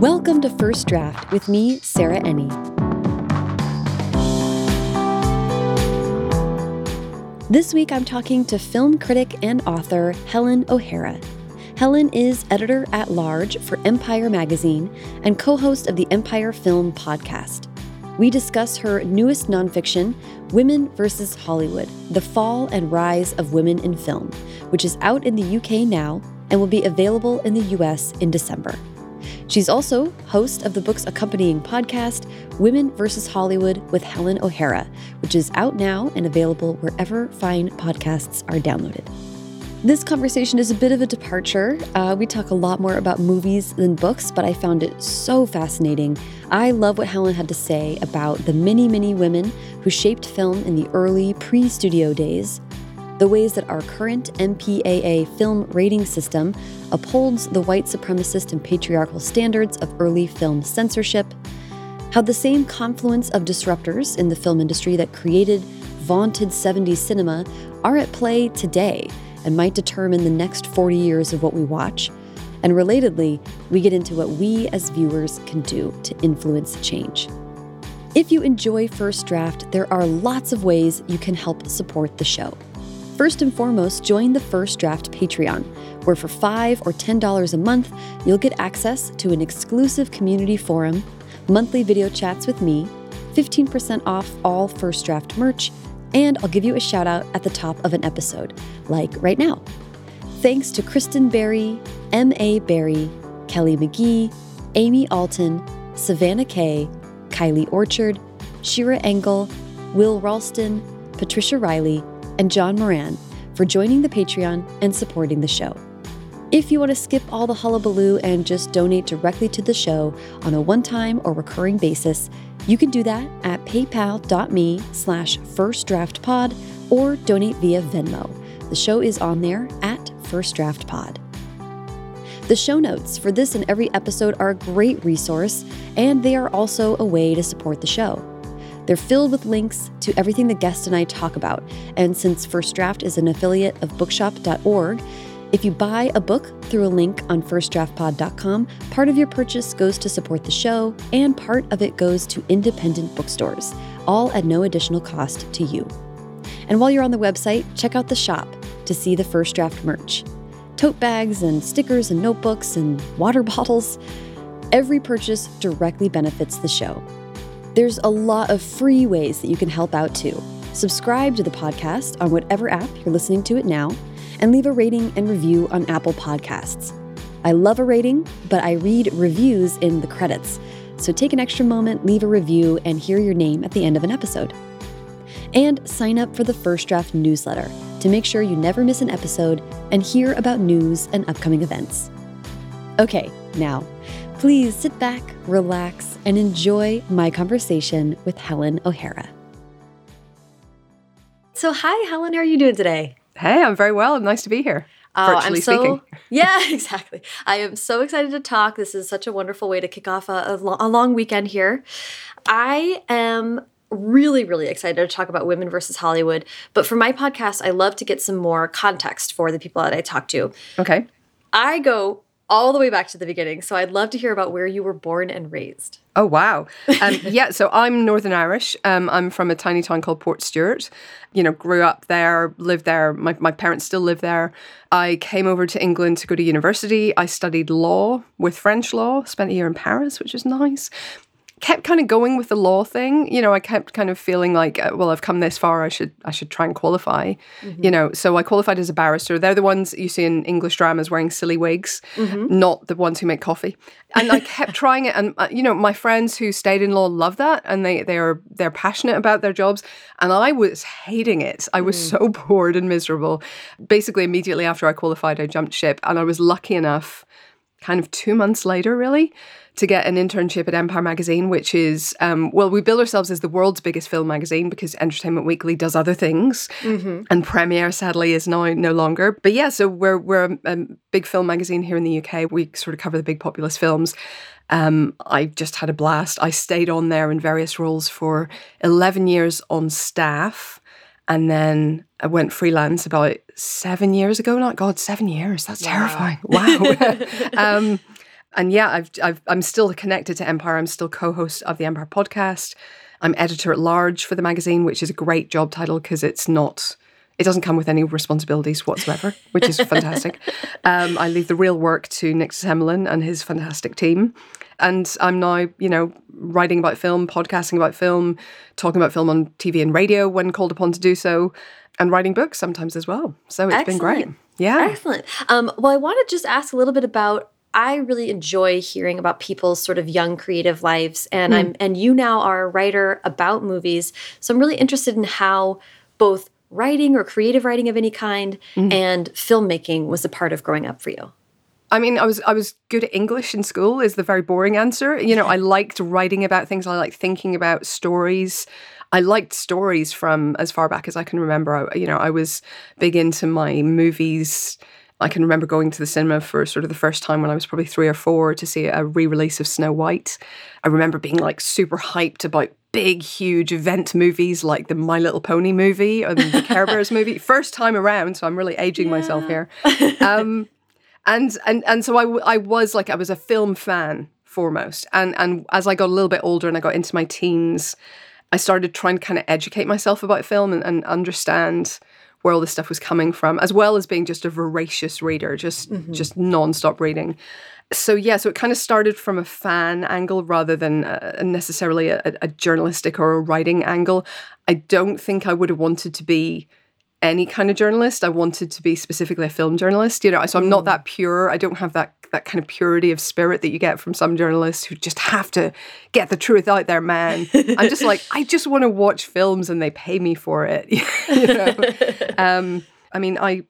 Welcome to First Draft with me, Sarah Enni. This week I'm talking to film critic and author Helen O'Hara. Helen is editor at large for Empire Magazine and co host of the Empire Film podcast. We discuss her newest nonfiction, Women vs. Hollywood The Fall and Rise of Women in Film, which is out in the UK now and will be available in the US in December. She's also host of the book's accompanying podcast, Women vs. Hollywood with Helen O'Hara, which is out now and available wherever fine podcasts are downloaded. This conversation is a bit of a departure. Uh, we talk a lot more about movies than books, but I found it so fascinating. I love what Helen had to say about the many, many women who shaped film in the early pre studio days, the ways that our current MPAA film rating system upholds the white supremacist and patriarchal standards of early film censorship, how the same confluence of disruptors in the film industry that created vaunted 70s cinema are at play today and might determine the next 40 years of what we watch. And relatedly, we get into what we as viewers can do to influence change. If you enjoy First Draft, there are lots of ways you can help support the show. First and foremost, join the First Draft Patreon, where for 5 or $10 a month, you'll get access to an exclusive community forum, monthly video chats with me, 15% off all First Draft merch, and I'll give you a shout out at the top of an episode, like right now. Thanks to Kristen Berry, M.A. Berry, Kelly McGee, Amy Alton, Savannah Kay, Kylie Orchard, Shira Engel, Will Ralston, Patricia Riley, and John Moran for joining the Patreon and supporting the show. If you want to skip all the hullabaloo and just donate directly to the show on a one-time or recurring basis, you can do that at paypal.me slash firstdraftpod or donate via Venmo. The show is on there at firstdraftpod. The show notes for this and every episode are a great resource, and they are also a way to support the show. They're filled with links to everything the guest and I talk about, and since First Draft is an affiliate of bookshop.org, if you buy a book through a link on firstdraftpod.com, part of your purchase goes to support the show, and part of it goes to independent bookstores, all at no additional cost to you. And while you're on the website, check out the shop to see the First Draft merch tote bags and stickers and notebooks and water bottles. Every purchase directly benefits the show. There's a lot of free ways that you can help out too. Subscribe to the podcast on whatever app you're listening to it now and leave a rating and review on Apple Podcasts. I love a rating, but I read reviews in the credits. So take an extra moment, leave a review, and hear your name at the end of an episode. And sign up for the First Draft newsletter to make sure you never miss an episode and hear about news and upcoming events. Okay, now, please sit back, relax, and enjoy my conversation with Helen O'Hara. So, hi, Helen. How are you doing today? Hey, I'm very well. Nice to be here. Oh, I'm so speaking. yeah, exactly. I am so excited to talk. This is such a wonderful way to kick off a, a, lo- a long weekend here. I am really, really excited to talk about women versus Hollywood. But for my podcast, I love to get some more context for the people that I talk to. Okay. I go all the way back to the beginning. So I'd love to hear about where you were born and raised. Oh, wow. Um, yeah, so I'm Northern Irish. Um, I'm from a tiny town called Portstewart. You know, grew up there, lived there. My, my parents still live there. I came over to England to go to university. I studied law with French law, spent a year in Paris, which was nice kept kind of going with the law thing. You know, I kept kind of feeling like, uh, well, I've come this far. I should I should try and qualify. Mm-hmm. You know, so I qualified as a barrister. They're the ones you see in English dramas wearing silly wigs, mm-hmm. not the ones who make coffee. And I kept trying it, and uh, you know, my friends who stayed in law love that, and they they are they're passionate about their jobs, and I was hating it. I was mm. so bored and miserable. Basically, immediately after I qualified, I jumped ship, and I was lucky enough, kind of two months later, really to get an internship at Empire Magazine, which is, um, well, we build ourselves as the world's biggest film magazine because Entertainment Weekly does other things, mm-hmm. and Premiere sadly is now no longer. But yeah, so we're we're a, a big film magazine here in the UK. We sort of cover the big populist films. Um, I just had a blast. I stayed on there in various roles for 11 years on staff. And then I went freelance about seven years ago. Not God, seven years. That's wow. terrifying. Wow. um, and yeah, I've, I've, I'm still connected to Empire. I'm still co host of the Empire podcast. I'm editor at large for the magazine, which is a great job title because it's not. It doesn't come with any responsibilities whatsoever, which is fantastic. Um, I leave the real work to Nick Semlyen and his fantastic team. And I'm now, you know, writing about film, podcasting about film, talking about film on TV and radio when called upon to do so, and writing books sometimes as well. So it's Excellent. been great. Yeah. Excellent. Um, well, I want to just ask a little bit about I really enjoy hearing about people's sort of young creative lives and mm. I'm and you now are a writer about movies. So I'm really interested in how both writing or creative writing of any kind mm. and filmmaking was a part of growing up for you. I mean, I was I was good at English in school is the very boring answer. You know, I liked writing about things. I liked thinking about stories. I liked stories from as far back as I can remember. I, you know, I was big into my movies I can remember going to the cinema for sort of the first time when I was probably three or four to see a re release of Snow White. I remember being like super hyped about big, huge event movies like the My Little Pony movie or the Care Bears movie. First time around, so I'm really aging yeah. myself here. Um, and and and so I, I was like I was a film fan foremost, and and as I got a little bit older and I got into my teens, I started trying to kind of educate myself about film and, and understand where all this stuff was coming from, as well as being just a voracious reader, just mm-hmm. just nonstop reading. So yeah, so it kind of started from a fan angle rather than uh, necessarily a, a journalistic or a writing angle. I don't think I would have wanted to be any kind of journalist. I wanted to be specifically a film journalist, you know. So I'm not mm. that pure. I don't have that that kind of purity of spirit that you get from some journalists who just have to get the truth out there, man. I'm just like, I just want to watch films and they pay me for it. you know? um, I mean, I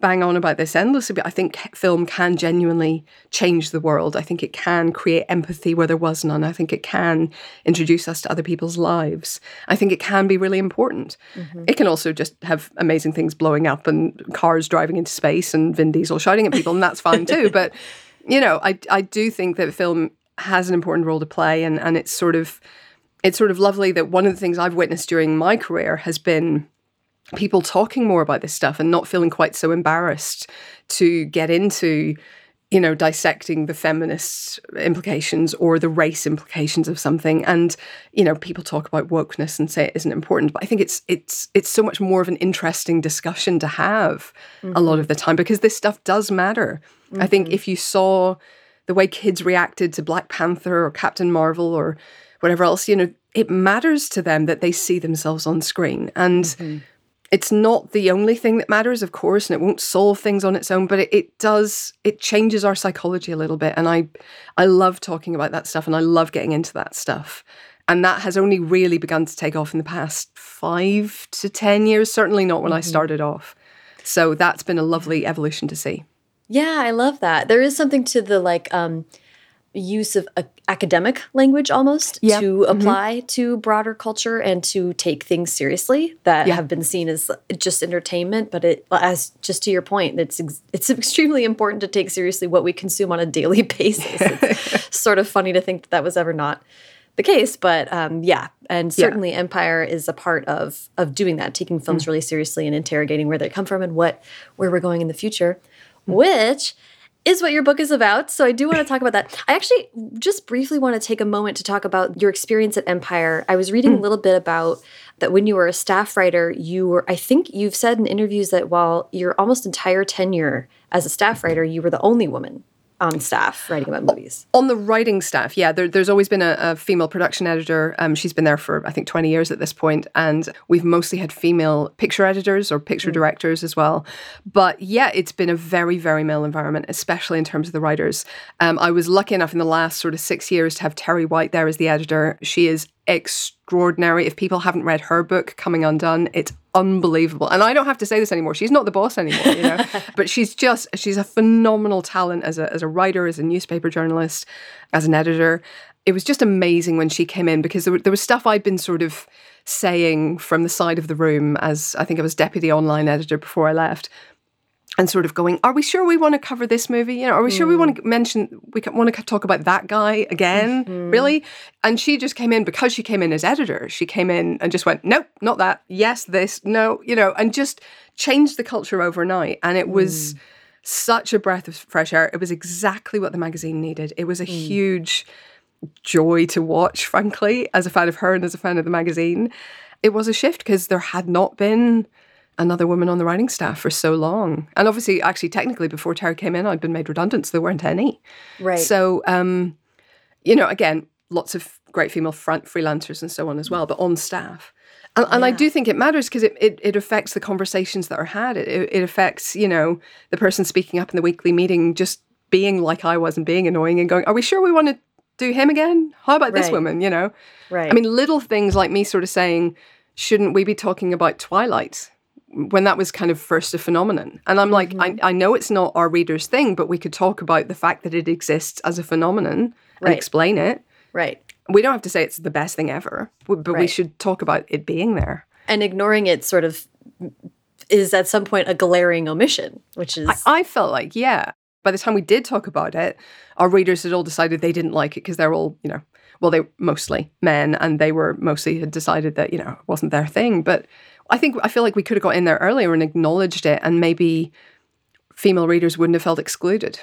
bang on about this endlessly, but I think film can genuinely change the world. I think it can create empathy where there was none. I think it can introduce us to other people's lives. I think it can be really important. Mm-hmm. It can also just have amazing things blowing up and cars driving into space and Vin Diesel shouting at people, and that's fine too. But, you know, I, I do think that film has an important role to play, and, and it's sort of it's sort of lovely that one of the things I've witnessed during my career has been people talking more about this stuff and not feeling quite so embarrassed to get into you know dissecting the feminist implications or the race implications of something and you know people talk about wokeness and say it isn't important but i think it's it's it's so much more of an interesting discussion to have mm-hmm. a lot of the time because this stuff does matter mm-hmm. i think mm-hmm. if you saw the way kids reacted to black panther or captain marvel or whatever else you know it matters to them that they see themselves on screen and mm-hmm it's not the only thing that matters, of course, and it won't solve things on its own, but it, it, does, it changes our psychology a little bit. And I, I love talking about that stuff and I love getting into that stuff. And that has only really begun to take off in the past five to 10 years, certainly not when mm-hmm. I started off. So that's been a lovely evolution to see. Yeah, I love that. There is something to the like, um, use of academic language almost to mm-hmm. apply mm -hmm. to broader culture and to take things seriously that yeah. have been seen as just entertainment but it as just to your point it's it's extremely important to take seriously what we consume on a daily basis it's sort of funny to think that that was ever not the case but um, yeah and certainly yeah. empire is a part of of doing that taking films mm. really seriously and interrogating where they come from and what where we're going in the future mm. which is what your book is about. So I do want to talk about that. I actually just briefly want to take a moment to talk about your experience at Empire. I was reading mm. a little bit about that when you were a staff writer, you were, I think you've said in interviews that while your almost entire tenure as a staff writer, you were the only woman on staff writing about movies? On the writing staff, yeah. There, there's always been a, a female production editor. Um, she's been there for, I think, 20 years at this point, And we've mostly had female picture editors or picture mm. directors as well. But yeah, it's been a very, very male environment, especially in terms of the writers. Um, I was lucky enough in the last sort of six years to have Terri White there as the editor. She is extraordinary. If people haven't read her book, Coming Undone, it's unbelievable. And I don't have to say this anymore. She's not the boss anymore, you know. but she's just she's a phenomenal talent as a as a writer, as a newspaper journalist, as an editor. It was just amazing when she came in because there, there was stuff I'd been sort of saying from the side of the room as I think I was deputy online editor before I left and sort of going, are we sure we want to cover this movie? You know, are we mm. sure we want to hmm. mention, we want to talk about that guy again? Mm-hmm. Really? And she just came in because she came in as editor. She came in and just went, nope, not that. Yes, this, no, you know, and just changed the culture overnight. And it was, mm. such a breath of fresh air. It was exactly what the magazine needed. It was a mm. huge joy to watch, frankly, as a fan of her and as a fan of the magazine. It was a shift because there had not been another woman on the writing staff for so long. And obviously, actually, technically, before Terri came in, I'd been made redundant, so there weren't any. Right. So, um, you know, again, lots of great female front freelancers and so on as well, but on staff. And, yeah. and I do think it matters because it, it, it, affects the conversations that are had. It, it affects, you know, the person speaking up in the weekly meeting just being like I was and being annoying and going, are we sure we want to do him again? How about right. this woman, you know? Right. I mean, little things like me sort of saying, shouldn't we be talking about Twilight? When that was kind of first a phenomenon. And I'm like, mm-hmm. I, I know it's not our readers' thing, but we could talk about the fact that it exists as a phenomenon right. and explain it. Right. We don't have to say it's the best thing ever, but right. we should talk about it being there. And ignoring it sort of is at some point a glaring omission, which is. I, I felt like, yeah. By the time we did talk about it, our readers had all decided they didn't like it because they're all, you know, well, they mostly men and they were mostly had decided that, you know, it wasn't their thing. But I think, I feel like we could have got in there earlier and acknowledged it and maybe female readers wouldn't have felt excluded,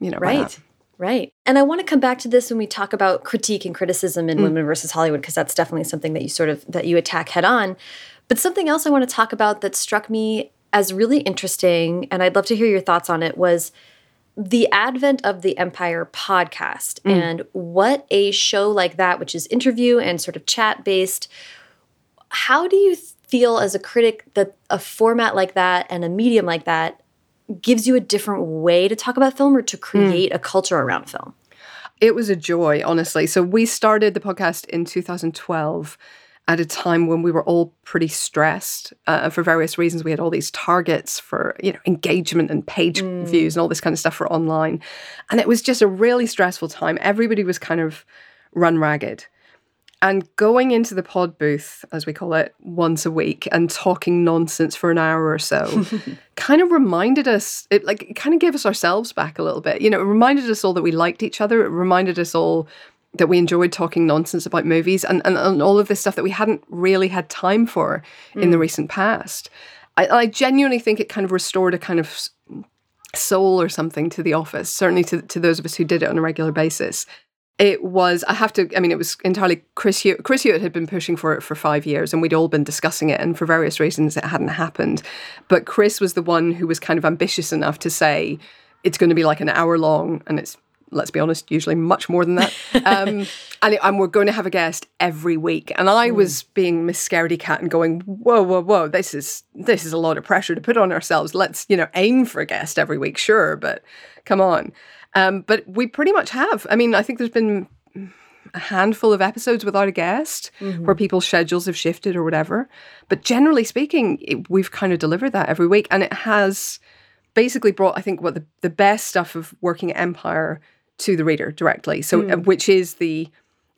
you know. Right. Right. And I want to come back to this when we talk about critique and criticism in mm. Women versus Hollywood, because that's definitely something that you sort of that you attack head on. But something else I want to talk about that struck me as really interesting, and I'd love to hear your thoughts on it, was the advent of the Empire podcast mm. and what a show like that, which is interview and sort of chat based, how do you feel as a critic that a format like that and a medium like that gives you a different way to talk about film or to hmm. create mm. a culture around film? It was a joy, honestly. So we started the podcast in 2012 at a time when we were all pretty stressed uh, for various reasons. We had all these targets for you know engagement and page mm. views and all this kind of stuff for online, and it was just a really stressful time. Everybody was kind of run ragged. And going into the pod booth, as we call it, once a week and talking nonsense for an hour or so kind of reminded us, it like it kind of gave us ourselves back a little bit. You know, it reminded us all that we liked each other. It reminded us all that we enjoyed talking nonsense about movies and, and, and all of this stuff that we hadn't really had time for mm. in the mm. recent past. I, I genuinely think it kind of restored a kind of soul or something to the office, certainly to, to those of us who did it on a regular basis it was i have to i mean it was entirely chris hewitt chris hewitt had been pushing for it for five years and we'd all been discussing it and for various reasons it hadn't happened. But chris was the one who was kind of ambitious enough to say it's going to be like an hour long and it's let's be honest usually much more than that. Um, and, it, and, we're going to have a guest every week. And i mm. was being miss scaredy cat and going whoa whoa whoa this is this is a lot of pressure to put on ourselves. Let's you know aim for a guest every week sure but come on um, but we pretty much have. I mean, I think there's been a handful of episodes without a guest mm-hmm. where people's schedules have shifted or whatever. But generally speaking, it, we've kind of delivered that every week. And it has basically brought, I think, what the, the best stuff of working at Empire to the reader directly. So, mm. which is the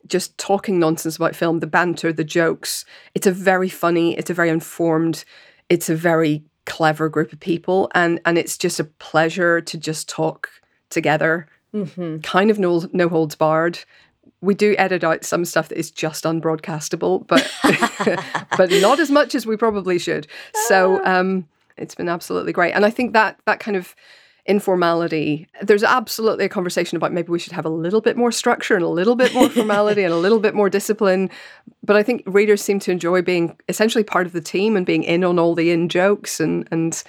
just talking nonsense about film, the banter, the jokes. It's a very funny, it's a very informed, it's a very clever group of people. And, and it's just a pleasure to just talk together, mm-hmm. kind of no, no holds barred. We do edit out some stuff that is just unbroadcastable, but but not as much as we probably should. So ah. um, it's been absolutely great, and I think that that kind of informality. There's absolutely a conversation about maybe we should have a little bit more structure and a little bit more formality and a little bit more discipline. But I think readers seem to enjoy being essentially part of the team and being in on all the in jokes and and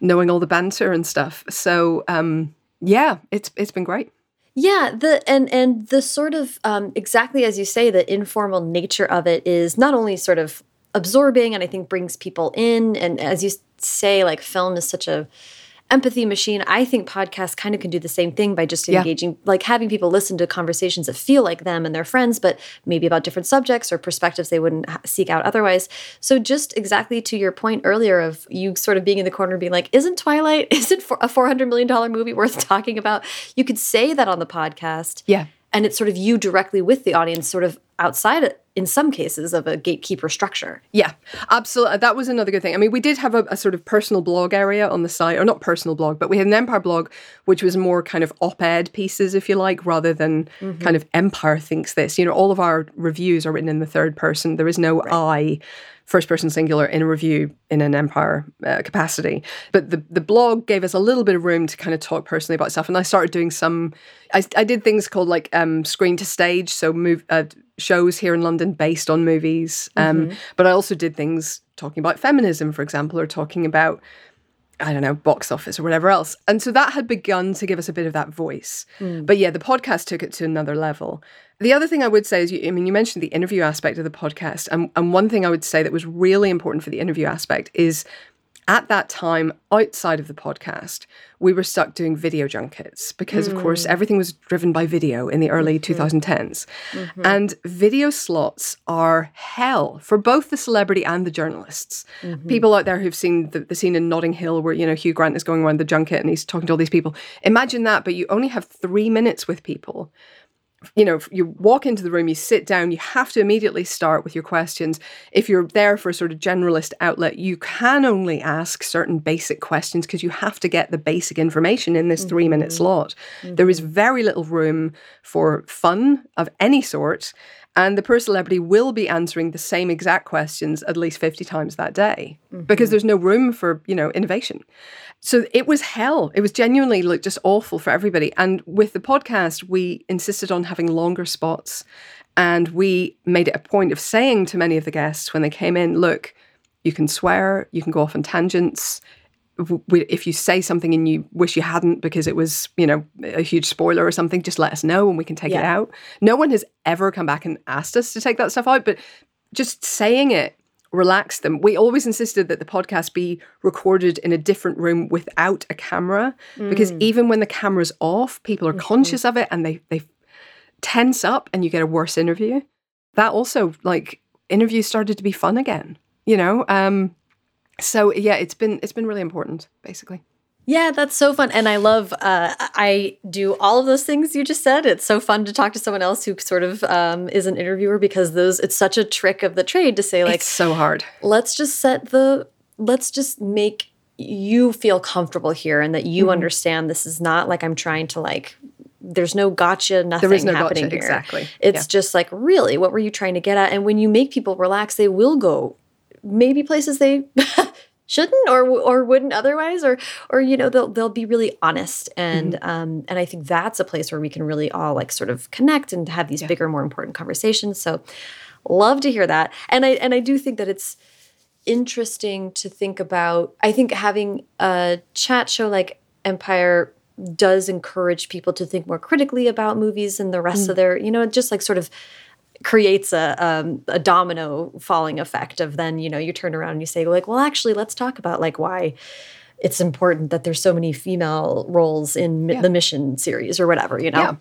knowing all the banter and stuff. So um, yeah, it's it's been great. Yeah, the and and the sort of um, exactly as you say, the informal nature of it is not only sort of absorbing and I think brings people in, and as you say, like film is such a empathy machine. I think podcasts kind of can do the same thing by just engaging, yeah. like having people listen to conversations that feel like them and their friends, but maybe about different subjects or perspectives they wouldn't seek out otherwise. So, just exactly to your point earlier of you sort of being in the corner being like, isn't Twilight, isn't a $400 million movie worth talking about? You could say that on the podcast. Yeah and it's sort of you directly with the audience sort of outside in some cases of a gatekeeper structure. Yeah, absolutely. That was another good thing. I mean, we did have a, a, sort of personal blog area on the site, or not personal blog, but we had an Empire blog, which was more kind of op ed pieces, if you like, rather than mm-hmm. kind of Empire thinks this. You know, all of our reviews are written in the third person. There is no right. I first person singular in a review in an empire uh, capacity. But the, the blog gave us a little bit of room to kind of talk personally about stuff. And I started doing some, I, I did things called like um, screen to stage. So move, uh, shows here in London based on movies. Um, mm-hmm. But I also did things talking about feminism, for example, or talking about I don't know, box office or whatever else. And so that had begun to give us a bit of that voice. Mm. But yeah, the podcast took it to another level. The other thing I would say is, you, I mean, you mentioned the interview aspect of the podcast. And, and one thing I would say that was really important for the interview aspect is at that time, outside of the podcast, we were stuck doing video junkets because, mm. of course, mm. everything was driven by video in the early mm-hmm. 2010s. Mm-hmm. And video slots are hell for both the celebrity and the journalists. Mm-hmm. People out there who've seen the, the, scene in Notting Hill where, you know, Hugh Grant is going around the junket and he's talking to all these people. Imagine that, but you only have three minutes with people you know, you walk into the room, you sit down, you have to immediately start with your questions. If you're there for a sort of generalist outlet, you can only ask certain basic questions because you have to get the basic information in this mm-hmm. three minute slot. Mm-hmm. There is very little room for fun of any sort. And the poor celebrity will be answering the same exact questions at least 50 times that day mm-hmm. because there's no room for, you know, innovation so it was hell. It was genuinely like just awful for everybody. And with the podcast, we insisted on having longer spots. And we made it a point of saying to many of the guests when they came in, look, you can swear, you can go off on tangents. If you say something and you wish you hadn't because it was, you know, a huge spoiler or something, just let us know and we can take yeah. it out. No one has ever come back and asked us to take that stuff out, but just saying it relax them. We always insisted that the podcast be recorded in a different room without a camera mm. because even when the camera's off, people are mm-hmm. conscious of it and they they tense up and you get a worse interview. That also like interviews started to be fun again, you know? Um so yeah, it's been it's been really important basically. Yeah, that's so fun. And I love, uh, I do all of those things you just said. It's so fun to talk to someone else who sort of um, is an interviewer because those, it's such a trick of the trade to say, like, it's so hard. Let's just set the, let's just make you feel comfortable here and that you mm-hmm. understand this is not like I'm trying to like there's no gotcha, nothing there is no happening gotcha, here. Exactly. It's yeah. just like, really, what were you trying to get at? And when you make people relax, they will go maybe places they shouldn't or or wouldn't otherwise or or you know they'll they'll be really honest and mm-hmm. um and I think that's a place where we can really all like sort of connect and have these yeah. bigger more important conversations so love to hear that and I and I do think that it's interesting to think about I think having a chat show like Empire does encourage people to think more critically about movies and the rest mm. of their you know just like sort of creates a um, a domino falling effect of then you know you turn around and you say like well actually let's talk about like why it's important that there's so many female roles in yeah. the mission series or whatever you know yeah.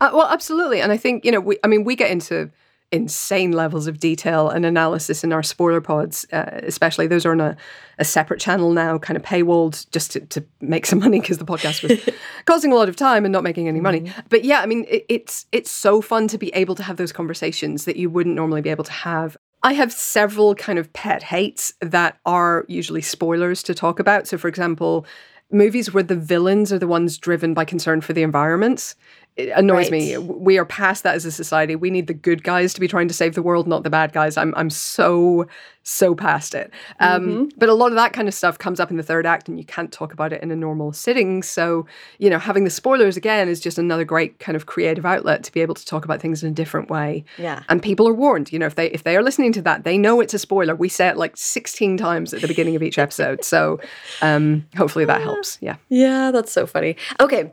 Uh, well absolutely and i think you know we i mean we get into insane levels of detail and analysis in our spoiler pods, uh, especially those are on a, a, separate channel now, kind of paywalled just to, to make some money because the podcast was causing a lot of time and not making any money. Mm-hmm. But yeah, I mean, it, it's it's so fun to be able to have those conversations that you wouldn't normally be able to have. I have several kind of pet hates that are usually spoilers to talk about. So, for example, movies where the villains are the ones driven by concern for the environment it annoys right. me. We are past that as a society. We need the good guys to be trying to save the world, not the bad guys. I'm I'm so so past it. Um, mm-hmm. But a lot of that kind of stuff comes up in the third act, and you can't talk about it in a normal sitting. So you know, having the spoilers again is just another great kind of creative outlet to be able to talk about things in a different way. Yeah. And people are warned. You know, if they if they are listening to that, they know it's a spoiler. We say it like 16 times at the beginning of each episode. so um, hopefully that helps. Yeah. Yeah, that's so funny. Okay.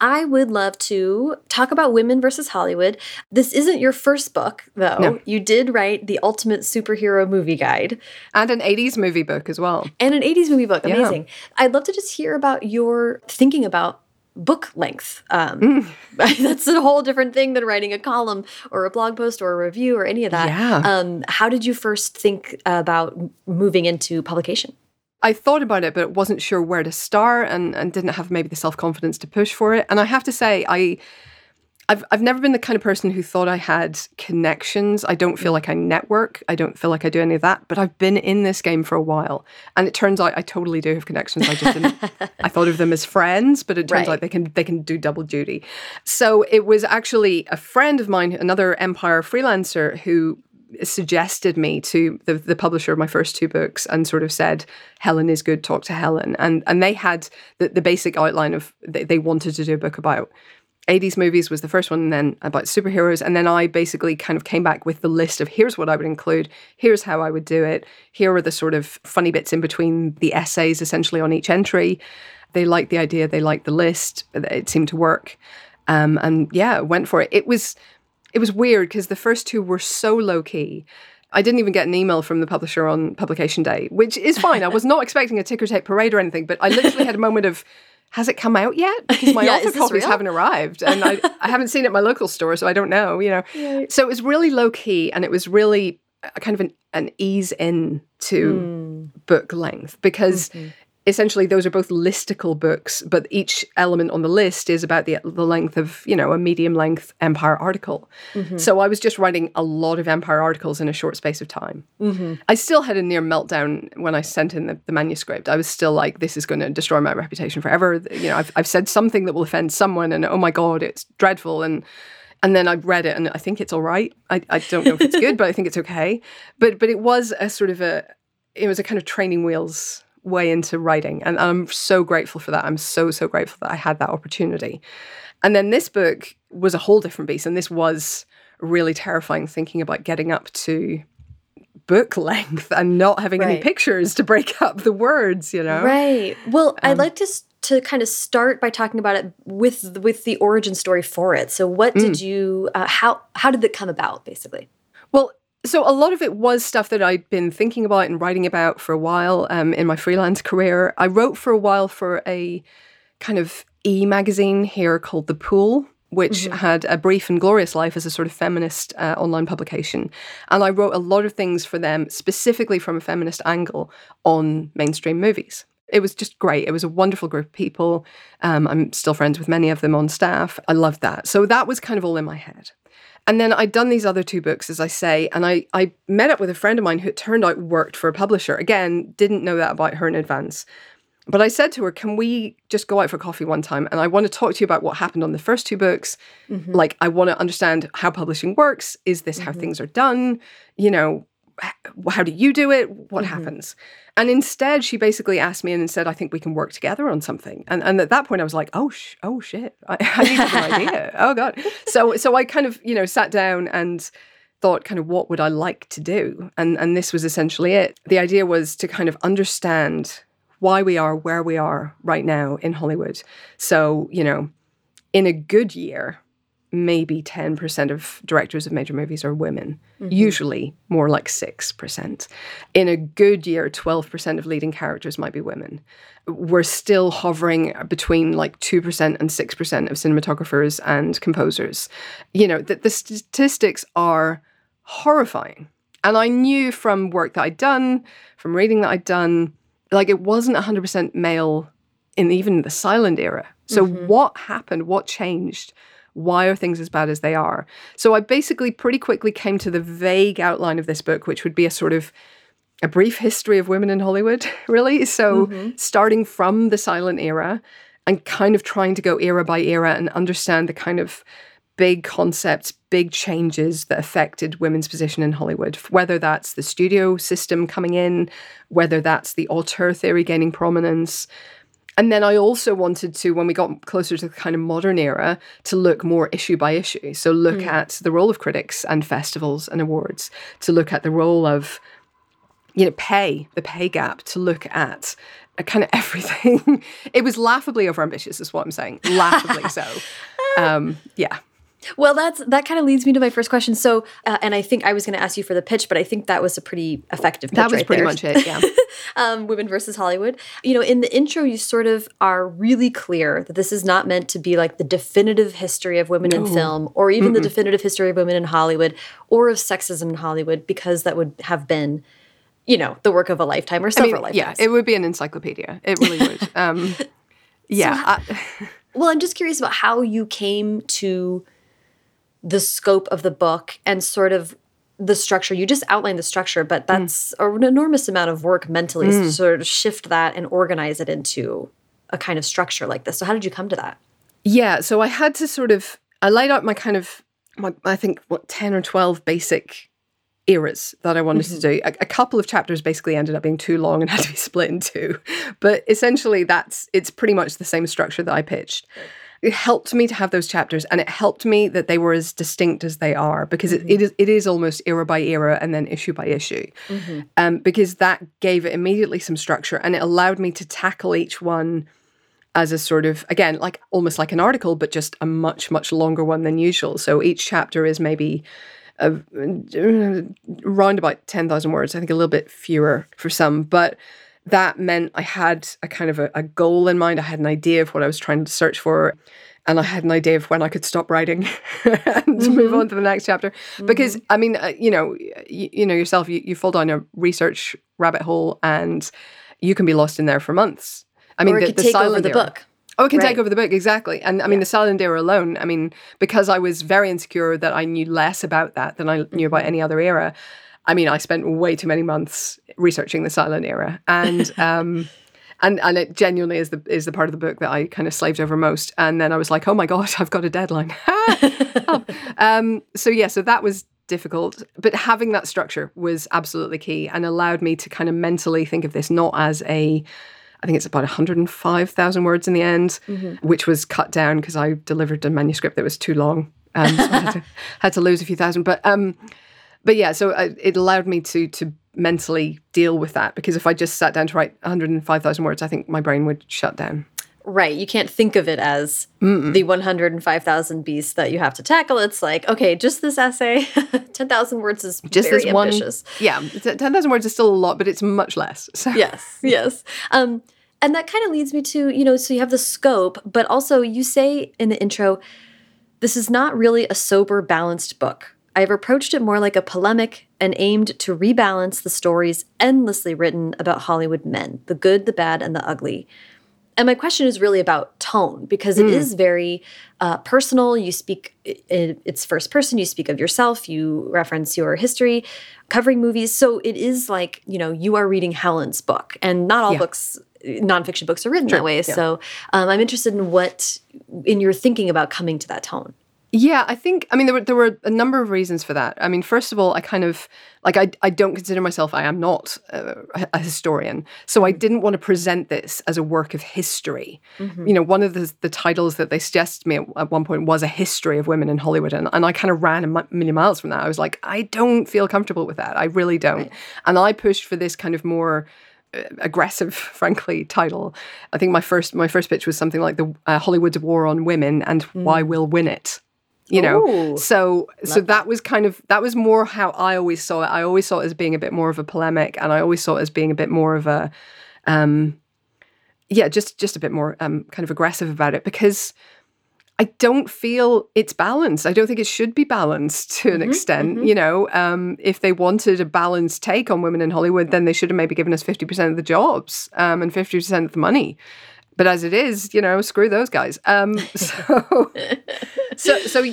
I would love to talk about women versus Hollywood. This isn't your first book, though. No. You did write the Ultimate Superhero Movie Guide. And an 80s movie book as well. And an 80s movie book. Amazing. Yeah. I'd love to just hear about your thinking about book length. Um, mm. that's a whole different thing than writing a column or a blog post or a review or any of that. Yeah. Um, how did you first think about moving into publication? I thought about it, but wasn't sure where to start and, and didn't have maybe the self confidence to push for it. And I have to say, I I've, I've never been the kind of person who thought I had connections. I don't feel like I network. I don't feel like I do any of that. But I've been in this game for a while. And it turns out I totally do have connections. I just didn't, I thought of them as friends, but it turns Right. out they can, they can do double duty. So it was actually a friend of mine, another Empire freelancer, who suggested me to the, the publisher of my first two books and sort of said helen is good talk to helen. And and they had the, the basic outline of they, they wanted to do a book about 80s movies was the first one and then about superheroes. And then i basically kind of came back with the list of here's what i would include. Here's how i would do it. Here are the sort of funny bits in between the essays essentially on each entry. They liked the idea. They liked the list. It seemed to work. Um, and yeah went for it. It was it was weird because the first two were so low key. I didn't even get an email from the publisher on publication day, which is fine. I was not expecting a ticker tape parade or anything, but I literally had a moment of, has it come out yet? Because my Yeah, author copies real? haven't arrived, and I, I haven't seen it at my local store, so I don't know. You know, so it was really low key, and it was really a kind of an, an ease in to hmm. book length because mm-hmm. Essentially those are both listicle books, but each element on the list is about the the length of you know a medium length Empire article. Mm-hmm. So I was just writing a lot of Empire articles in a short space of time. Mm-hmm. I still had a near meltdown when I sent in the, the manuscript. I was still like, this is going to destroy my reputation forever. You know, I've, I've said something that will offend someone, and oh my god, it's dreadful and. And then I read it, and I think it's all right. I, I don't know if it's good, but I think it's okay. But but it was a sort of a it was a kind of training wheels way into writing, and I'm so grateful for that. I'm so so grateful that I had that opportunity. And then this book was a whole different beast, and this was really terrifying. Thinking about getting up to book length and not having any pictures to break up the words, you know. Right. Well, I'd Um, like to to kind of start by talking about it with with the origin story for it. So, what Mm. did you? Uh, how how did that come about? Basically. Well, so a lot of it was stuff that I'd been thinking about and writing about for a while um, in my freelance career. I wrote for a while for a kind of e magazine here called The Pool, which had a brief and glorious life as a sort of feminist uh, online publication. And I wrote a lot of things for them specifically from a feminist angle on mainstream movies. It was just great. It was a wonderful group of people. Um, I'm still friends with many of them on staff. I loved that. So that was kind of all in my head. And then I'd done these other two books, as I say, and I, I met up with a friend of mine who it turned out worked for a publisher. Again, didn't know that about her in advance. But I said to her, Can we just go out for coffee one time? And I want to talk to you about what happened on the first two books. Mm-hmm. Like, I want to understand how publishing works. Is this how mm-hmm. things are done? You know, how do you do it? What mm-hmm. happens? And instead, she basically asked me and said, I think we can work together on something. And, and at that point, I was like, oh, sh- oh shit, I, I need an idea. Oh, God. So, so I kind of, you know, sat down and thought kind of what would I like to do? And, and this was essentially it. The idea was to kind of understand why we are where we are right now in Hollywood. So, you know, in a good year, maybe 10% of directors of major movies are women, mm-hmm. usually more like 6%. In a good year, 12% of leading characters might be women. We're still hovering between like 2% and 6% of cinematographers and composers. You know, the, the statistics are horrifying. And I knew from work that I'd done, from reading that I'd done, like it wasn't 100% male in even the silent era. So mm-hmm. what happened? What changed? Why are things as bad as they are? So I basically pretty quickly came to the vague outline of this book, which would be a sort of a brief history of women in Hollywood, really. So mm-hmm. starting from the silent era and kind of trying to go era by era and understand the kind of big concepts, big changes that affected women's position in Hollywood, whether that's the studio system coming in, whether that's the auteur theory gaining prominence. And then I also wanted to, when we got closer to the kind of modern era, to look more issue by issue. So look at the role of critics and festivals and awards, to look at the role of you know, pay, the pay gap, to look at kind of everything. it was laughably overambitious, is what I'm saying. Laughably so. Um, yeah. Well, that's that kind of leads me to my first question. So, uh, and I think I was going to ask you for the pitch, but I think that was a pretty effective. Pitch That was right pretty there. much it, yeah. um, Women versus Hollywood. You know, in the intro, you sort of are really clear that this is not meant to be like the definitive history of women in film, or even the definitive history of women in Hollywood, or of sexism in Hollywood, because that would have been, you know, the work of a lifetime or I several mean, yeah, it would be an encyclopedia. It really would. Um, yeah. I- well, I'm just curious about how you came to the scope of the book and sort of the structure. You just outlined the structure, but that's mm. an enormous amount of work mentally mm. to sort of shift that and organize it into a kind of structure like this. So how did you come to that? Yeah, so I had to sort of I laid out my kind of my I think what 10 or 12 basic eras that I wanted mm -hmm. to mm-hmm. do. A, a, couple of chapters basically ended up being too long and had to be split in two. But essentially that's it's pretty much the same structure that I pitched. It helped me to have those chapters and it helped me that they were as distinct as they are because mm -hmm. it, it is it is almost era by era and then issue by issue. Mm -hmm. um, because that gave it immediately some structure and it allowed me to tackle each one as a sort of again like almost like an article but just a much much longer one than usual so each chapter is maybe a, around about 10,000 words i think a little bit fewer for some but that meant i had a kind of a, a goal in mind i had an idea of what i was trying to search for and I had an idea of when I could stop writing and mm-hmm. move on to the next chapter. Mm-hmm. Because I mean, uh, you know, you, you know yourself, you, you fall down a research rabbit hole, and you can be lost in there for months. I mean, or it the, could the take over the era. book. Oh, it can right. take over the book exactly. And I mean, yeah. the silent era alone. I mean, because I was very insecure that I knew less about that than I knew about mm-hmm. any other era. I mean, I spent way too many months researching the silent era, and um, and and it genuinely is the is the part of the book that I kind of slaved over most. And then I was like, oh my god, I've got a deadline. oh. um, so yeah, so that was difficult, but having that structure was absolutely key and allowed me to kind of mentally think of this not as a I think it's about 105,000 words in the end, mm-hmm. which was cut down because I delivered a manuscript that was too long. Um, so I had to, had to, lose a few thousand. But um, but yeah, so I, it allowed me to to mentally deal with that because if I just sat down to write 105,000 words, I think my brain would shut down. Right. You can't think of it as Mm-mm. the 105,000 beasts that you have to tackle. It's like, okay, just this essay, 10,000 words is just this ambitious. one. Yeah. 10,000 words is still a lot, but it's much less. So. Yes. Yes. Um, and that kind of leads me to, you know, so you have the scope, but also you say in the intro, this is not really a sober, balanced book. I have approached it more like a polemic and aimed to rebalance the stories endlessly written about Hollywood men the good, the bad, and the ugly. And my question is really about tone because it mm. is very uh, personal. You speak, it, it's first person, you speak of yourself, you reference your history, covering movies. So it is like, you know, you are reading Helen's book, and not all yeah. books nonfiction books are written that way. Yeah. So um, I'm interested in what in your thinking about coming to that tone. Yeah, I think I mean there were there were a number of reasons for that. I mean, first of all, I kind of like I I don't consider myself I am not a, a historian, so I didn't want to present this as a work of history. Mm-hmm. You know, one of the the titles that they suggested me at, at, one point was a history of women in Hollywood, and, and I kind of ran a million miles from that. I was like, I don't feel comfortable with that. I really don't, right. and I pushed for this kind of more uh, aggressive frankly title i think my first my first pitch was something like the uh, hollywood's war on women and mm. why we'll win it you know Ooh, so so that, that was kind of that was more how i always saw it i always saw it as being a bit more of a polemic and i always saw it as being a bit more of a um yeah just just a bit more um kind of aggressive about it because I don't feel it's balanced. I don't think it should be balanced to an mm-hmm, extent. Mm-hmm. You know, um, if they wanted a balanced take on women in Hollywood, then they should have maybe given us 50% of the jobs um, and 50% of the money. But as it is, you know, screw those guys. Um, so, so, so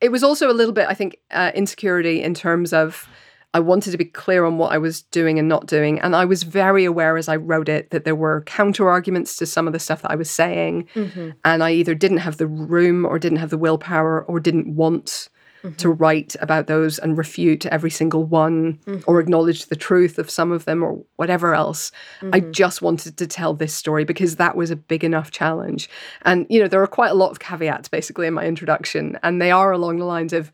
it was also a little bit, I think, uh, insecurity in terms of I wanted to be clear on what I was doing and not doing. And I was very aware as I wrote it that there were counter arguments to some of the stuff that I was saying. Mm-hmm. And I either didn't have the room or didn't have the willpower or didn't want mm-hmm. to write about those and refute every single one mm-hmm. or acknowledge the truth of some of them or whatever else. I mm-hmm. just wanted to tell this story because that was a big enough challenge. And, you know, there are quite a lot of caveats basically in my introduction. And they are along the lines of,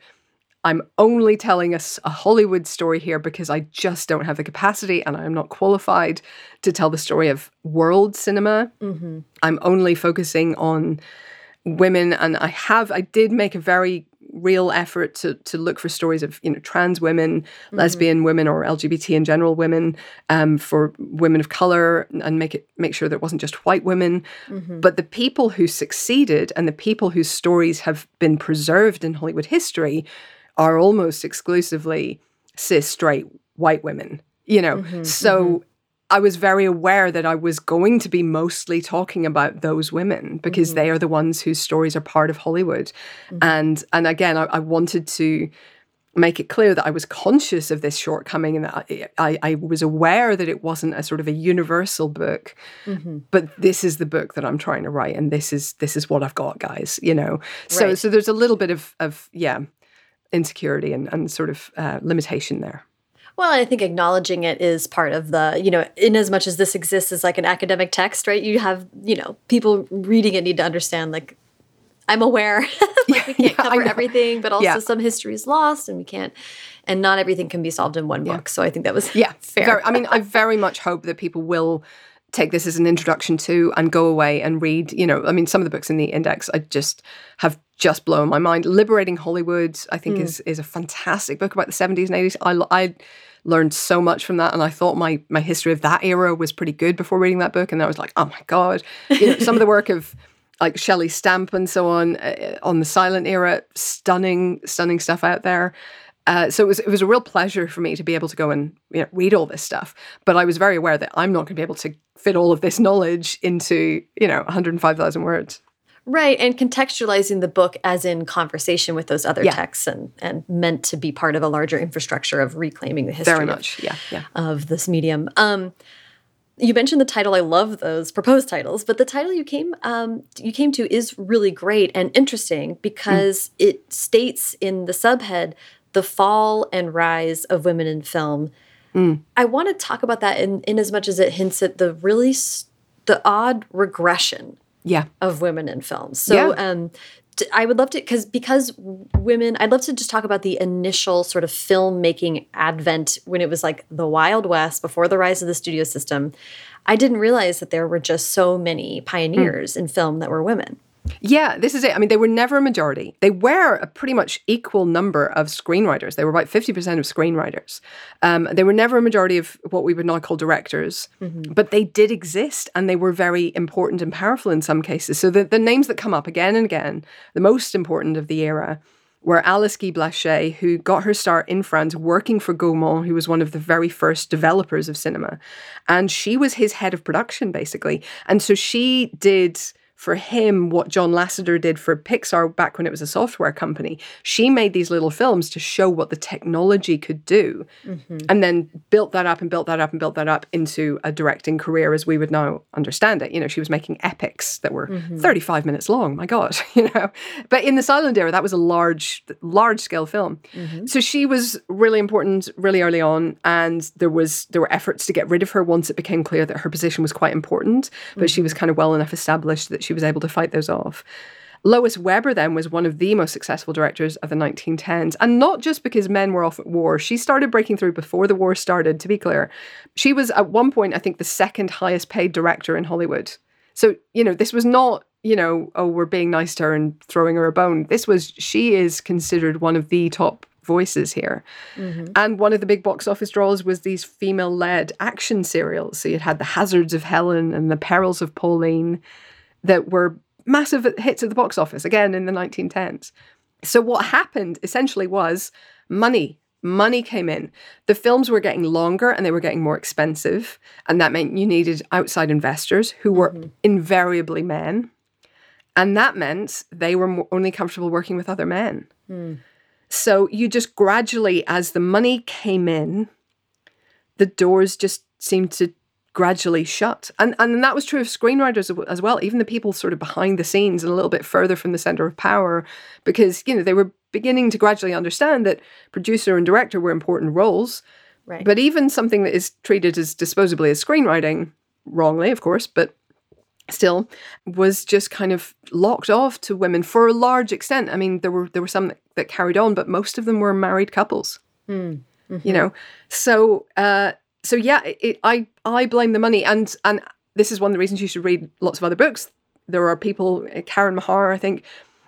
I'm only telling us a Hollywood story here because I just don't have the capacity and I'm not qualified to tell the story of world cinema. Mm-hmm. I'm only focusing on women and I have I did make a very real effort to to look for stories of you know trans women, mm-hmm. lesbian women, or LGBT in general women, um, for women of color, and make it make sure that it wasn't just white women, mm-hmm. but the people who succeeded and the people whose stories have been preserved in Hollywood history are almost exclusively cis straight white women you know mm-hmm, so mm-hmm. I was very aware that I was going to be mostly talking about those women because mm-hmm. they are the ones whose stories are part of Hollywood. Mm-hmm. And and again, I, I, wanted to make it clear that I was conscious of this shortcoming and that I, I, I was aware that it wasn't a sort of a universal book, mm-hmm. but this is the book that I'm trying to write, and this is this is what I've got, guys. You know, so right. so there's a little bit of of yeah insecurity and and sort of uh, limitation there. Well, I think acknowledging it is part of the, you know, in as much as this exists as like an academic text, right? You have, you know, people reading it need to understand like I'm aware like we can't yeah, cover everything, but also yeah. some history is lost and we can't and not everything can be solved in one book. Yeah. So I think that was yeah, fair. Very, I mean, I very much hope that people will take this as an introduction to and go away and read you know i mean some of the books in the index i just have just blown my mind liberating hollywood i think mm. is is a fantastic book about the 70s and 80s i, I learned so much from that and i thought my my history of that era was pretty good before reading that book and i was like oh my god you know some of the work of like shelley stamp and so on uh, on the silent era stunning stunning stuff out there uh, so it was it was a real pleasure for me to be able to go and you know, read all this stuff. But I was very aware that I'm not going to be able to fit all of this knowledge into you know 105,000 words. Right, and contextualizing the book as in conversation with those other yeah. texts and and meant to be part of a larger infrastructure of reclaiming the history. Very much, of, yeah, yeah. Of this medium. Um, you mentioned the title. I love those proposed titles, but the title you came um, you came to is really great and interesting because mm. it states in the subhead the fall and rise of women in film. Mm. I want to talk about that in, in as much as it hints at the really the odd regression yeah. of women in film. So yeah. um, I would love to because because women I'd love to just talk about the initial sort of filmmaking advent when it was like the Wild West before the rise of the studio system. I didn't realize that there were just so many pioneers mm. in film that were women. Yeah, this is it. I mean, they were never a majority. They were a pretty much equal number of screenwriters. They were about 50% of screenwriters. Um, they were never a majority of what we would now call directors, mm-hmm. but they did exist and they were very important and powerful in some cases. So the, the names that come up again and again, the most important of the era, were Alice Guy Blaché, who got her start in France working for Gaumont, who was one of the very first developers of cinema. And she was his head of production, basically. And so she did for him what John Lasseter did for Pixar back when it was a software company. She made these little films to show what the technology could do mm-hmm. and then built that up and built that up and built that up into a directing career as we would now understand it. You know, she was making epics that were mm-hmm. 35 minutes long, my God, you know. But in the silent era, that was a large, large scale film. Mm-hmm. So she was really important really early on. And there was there were efforts to get rid of her once it became clear that her position was quite important. But she was mm-hmm. kind of well enough established that she she was able to fight those off. Lois Weber then was one of the most successful directors of the 1910s. And not just because men were off at war. She started breaking through before the war started, to be clear. She was at one point, I think, the second highest paid director in Hollywood. So, you know, this was not, you know, oh, we're being nice to her and throwing her a bone. This was, she is considered one of the top voices here. Mm-hmm. And one of the big box office draws was these female led action serials. So you had The Hazards of Helen and The Perils of Pauline that were massive hits at the box office again in the 1910s. So, what happened essentially was money. Money came in. The films were getting longer and they were getting more expensive. And that meant you needed outside investors who were mm-hmm. invariably men. And that meant they were only comfortable working with other men. Mm. So, you just gradually, as the money came in, the doors just seemed to gradually shut. And and that was true of screenwriters as well, even the people sort of behind the scenes and a little bit further from the center of power because you know they were beginning to gradually understand that producer and director were important roles. Right. But even something that is treated as disposably as screenwriting, wrongly, of course, but still was just kind of locked off to women for a large extent. I mean, there were there were some that, that carried on, but most of them were married couples. Mm. Mm-hmm. You know, so uh, so yeah, it, I I blame the money, and and this is one of the reasons you should read lots of other books. There are people, Karen Mahar, I think,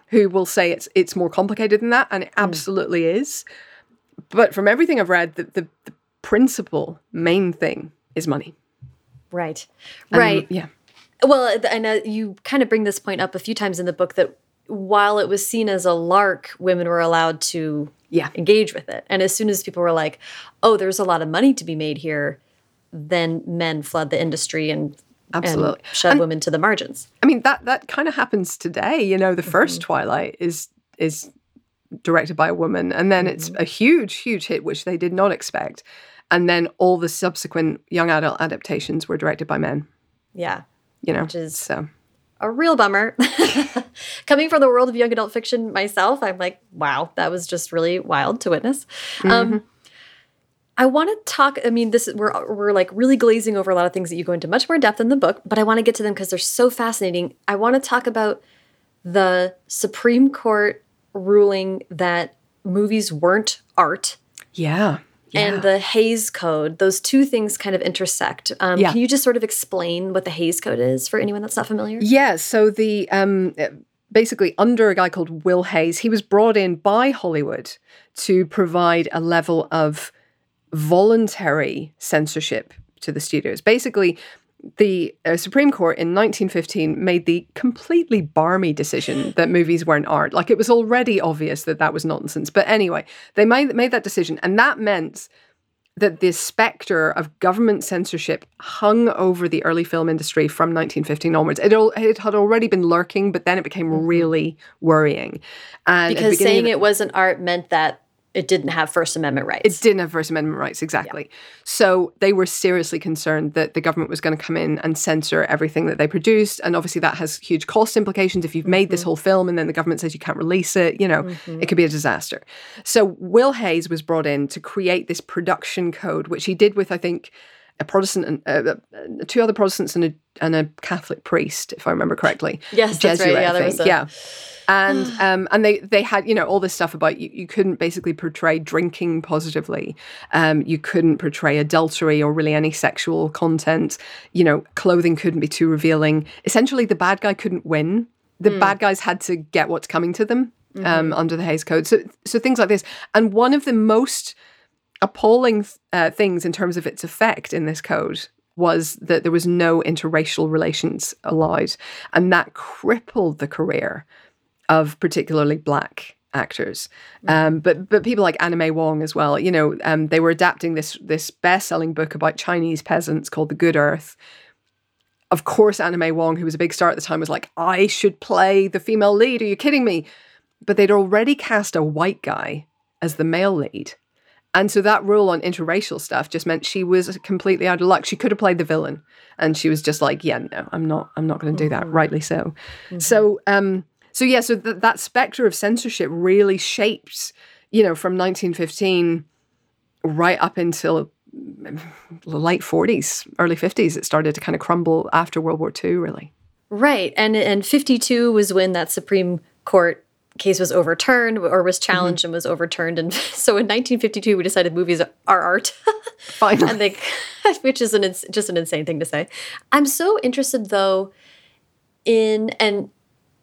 who will say it's it's more complicated than that, and it mm. absolutely is. But from everything I've read, the, the, the principal main thing is money. Right. Right. yeah. Well, and uh, you kind of bring this point up a few times in the book that while it was seen as a lark, women were allowed to yeah. engage with it. And as soon as people were like, oh, there's a lot of money to be made here, then men flood the industry and Absolutely. and shove women to the margins. I mean that that kind of happens today. You know, the 1st mm-hmm. Twilight is is directed by a woman, and then it's mm-hmm. a huge, huge hit, which they did not expect. And then all the subsequent young adult adaptations were directed by men. Yeah. You know, which is- so A real bummer. Coming from the world of young adult fiction myself, I'm like, wow, that was just really wild to witness. Um, I want to talk. I mean, this we're we're like really glazing over a lot of things that you go into much more depth in the book, but I want to get to them because they're so fascinating. I want to talk about the Supreme Court ruling that movies weren't art yeah. Yeah. and the Hays Code. Those two things kind of intersect. Um, Yeah. Can you just sort of explain what the Hays Code is for anyone that's not familiar? Yeah, so the um basically under a guy called Will Hays, he was brought in by Hollywood to provide a level of voluntary censorship to the studios. Basically, the uh, Supreme Court in 1915 made the completely barmy decision that movies weren't art. Like it was already obvious that that was nonsense. But anyway, they made made that decision, and that meant that the specter of government censorship hung over the early film industry from 1915 onwards. It, al- it had already been lurking, but then it became really worrying. And Because saying it wasn't art meant that it didn't have First Amendment rights. it didn't have First Amendment rights, exactly. So they were seriously concerned that the government was going to come in and censor everything that they produced. And obviously, that has huge cost implications. If you've made this mm-hmm. whole film and then the government says you can't release it, you know, mm-hmm. it could be a disaster. So Will Hays was brought in to create this production code, which he did with, I think, a Protestant and uh, uh, two other Protestants and a, and a Catholic priest, if I remember correctly. Yes, that's right. Jesuit, Yeah, I there was think. a- yeah. And um, and they they had you know all this stuff about you, you couldn't basically portray drinking positively, um, you couldn't portray adultery or really any sexual content. You know, clothing couldn't be too revealing. Essentially, the bad guy couldn't win. The bad guys had to get what's coming to them um, under the Hays Code. So so things like this. And one of the most appalling uh, things in terms of its effect in this code was that there was no interracial relations allowed, and that crippled the career of particularly black actors. Um, but but people like May Wong as well. You know, um, they were adapting this this best selling book about Chinese peasants called The Good Earth. Of course, May Wong, who was a big star at the time, was like, "I should play the female lead." Are you kidding me? But they'd already cast a white guy as the male lead. And so that rule on interracial stuff just meant she was completely out of luck. She could have played the villain, and she was just like, "Yeah, no, I'm not. I'm not going to do that." Rightly so. So, um, so yeah, so th- that specter of censorship really shaped, you know, from 1915 right up until mm, the late 40s, early 50s. It started to kind of crumble after World War II, really. Right. And and 52 was when that Supreme Court case was overturned or was challenged and was overturned and so in 1952 we decided movies are art. Finally. and they which is an just an insane thing to say. I'm so interested though in and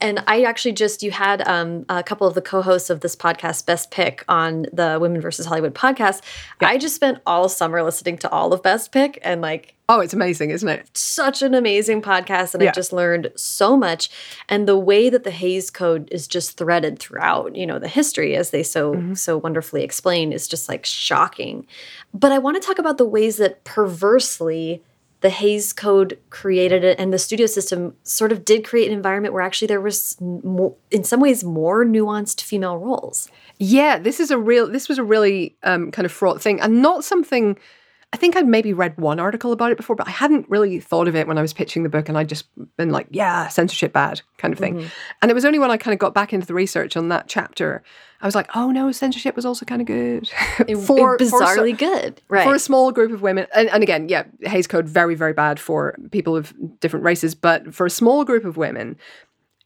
and I actually just you had um, a couple of the co-hosts of this podcast, Best Pick, on the Women versus Hollywood podcast. I just spent all summer listening to all of Best Pick, and like Oh, it's amazing, isn't it? such an amazing podcast and Yeah. I just learned so much and the way that the Hays code is just threaded throughout you know the history as they so Mm-hmm. so wonderfully explain is just like shocking but I want to talk about the ways that perversely the Hays code created it and the studio system sort of did create an environment where actually there was more, in some ways more nuanced female roles Yeah, this is a real. This was a really um, kind of fraught thing, and not something. I think I'd maybe read one article about it before, but I hadn't really thought of it when I was pitching the book, and I'd just been like, "Yeah, censorship bad," kind of thing. Mm-hmm. And it was only when I kind of got back into the research on that chapter, I was like, "Oh no, censorship was also kind of good for bizarrely for, good right for a small group of women." And, and again, yeah, Hays Code very very bad for people of different races, but for a small group of women,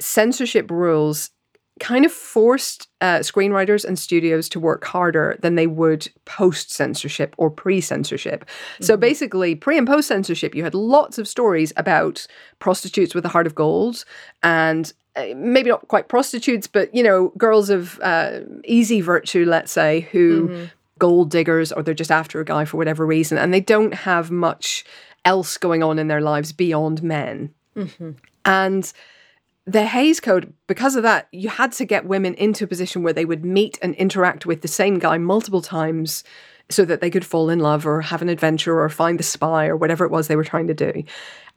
censorship rules kind of forced uh, screenwriters and studios to work harder than they would post censorship or pre censorship. So basically, pre and post censorship, you had lots of stories about prostitutes with a heart of gold and uh, maybe not quite prostitutes, but you know, girls of uh, easy virtue, let's say, who gold diggers or they're just after a guy for whatever reason, and they don't have much else going on in their lives beyond men. And the Hays Code, because of that, you had to get women into a position where they would meet and interact with the same guy multiple times, so that they could fall in love or have an adventure or find the spy or whatever it was they were trying to do.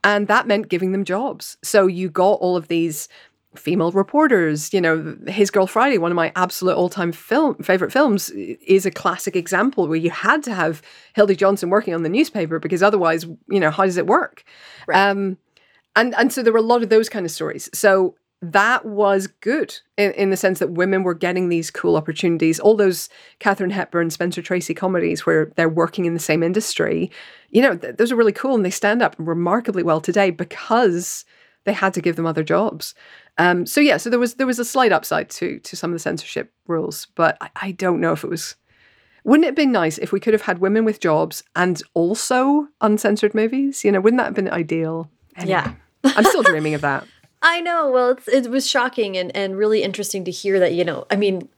And that meant giving them jobs. So you got all of these female reporters. You know, His Girl Friday, one of my absolute all-time film favorite films, is a classic example where you had to have Hildy Johnson working on the newspaper because otherwise, you know, how does it work? Right. Um, and and so there were a lot of those kind of stories. So that was good in, in the sense that women were getting these cool opportunities. All those Katharine Hepburn, Spencer Tracy comedies where they're working in the same industry, you know, th- those are really cool and they stand up remarkably well today because they had to give them other jobs. Um, so yeah, so there was there was a slight upside to to some of the censorship rules, but I, I don't know if it was. Wouldn't it have been nice if we could have had women with jobs and also uncensored movies? You know, wouldn't that have been ideal? Anyway, Yeah. I'm still dreaming of that. I know. Well, it's, it was shocking and, and really interesting to hear that, you know, I mean,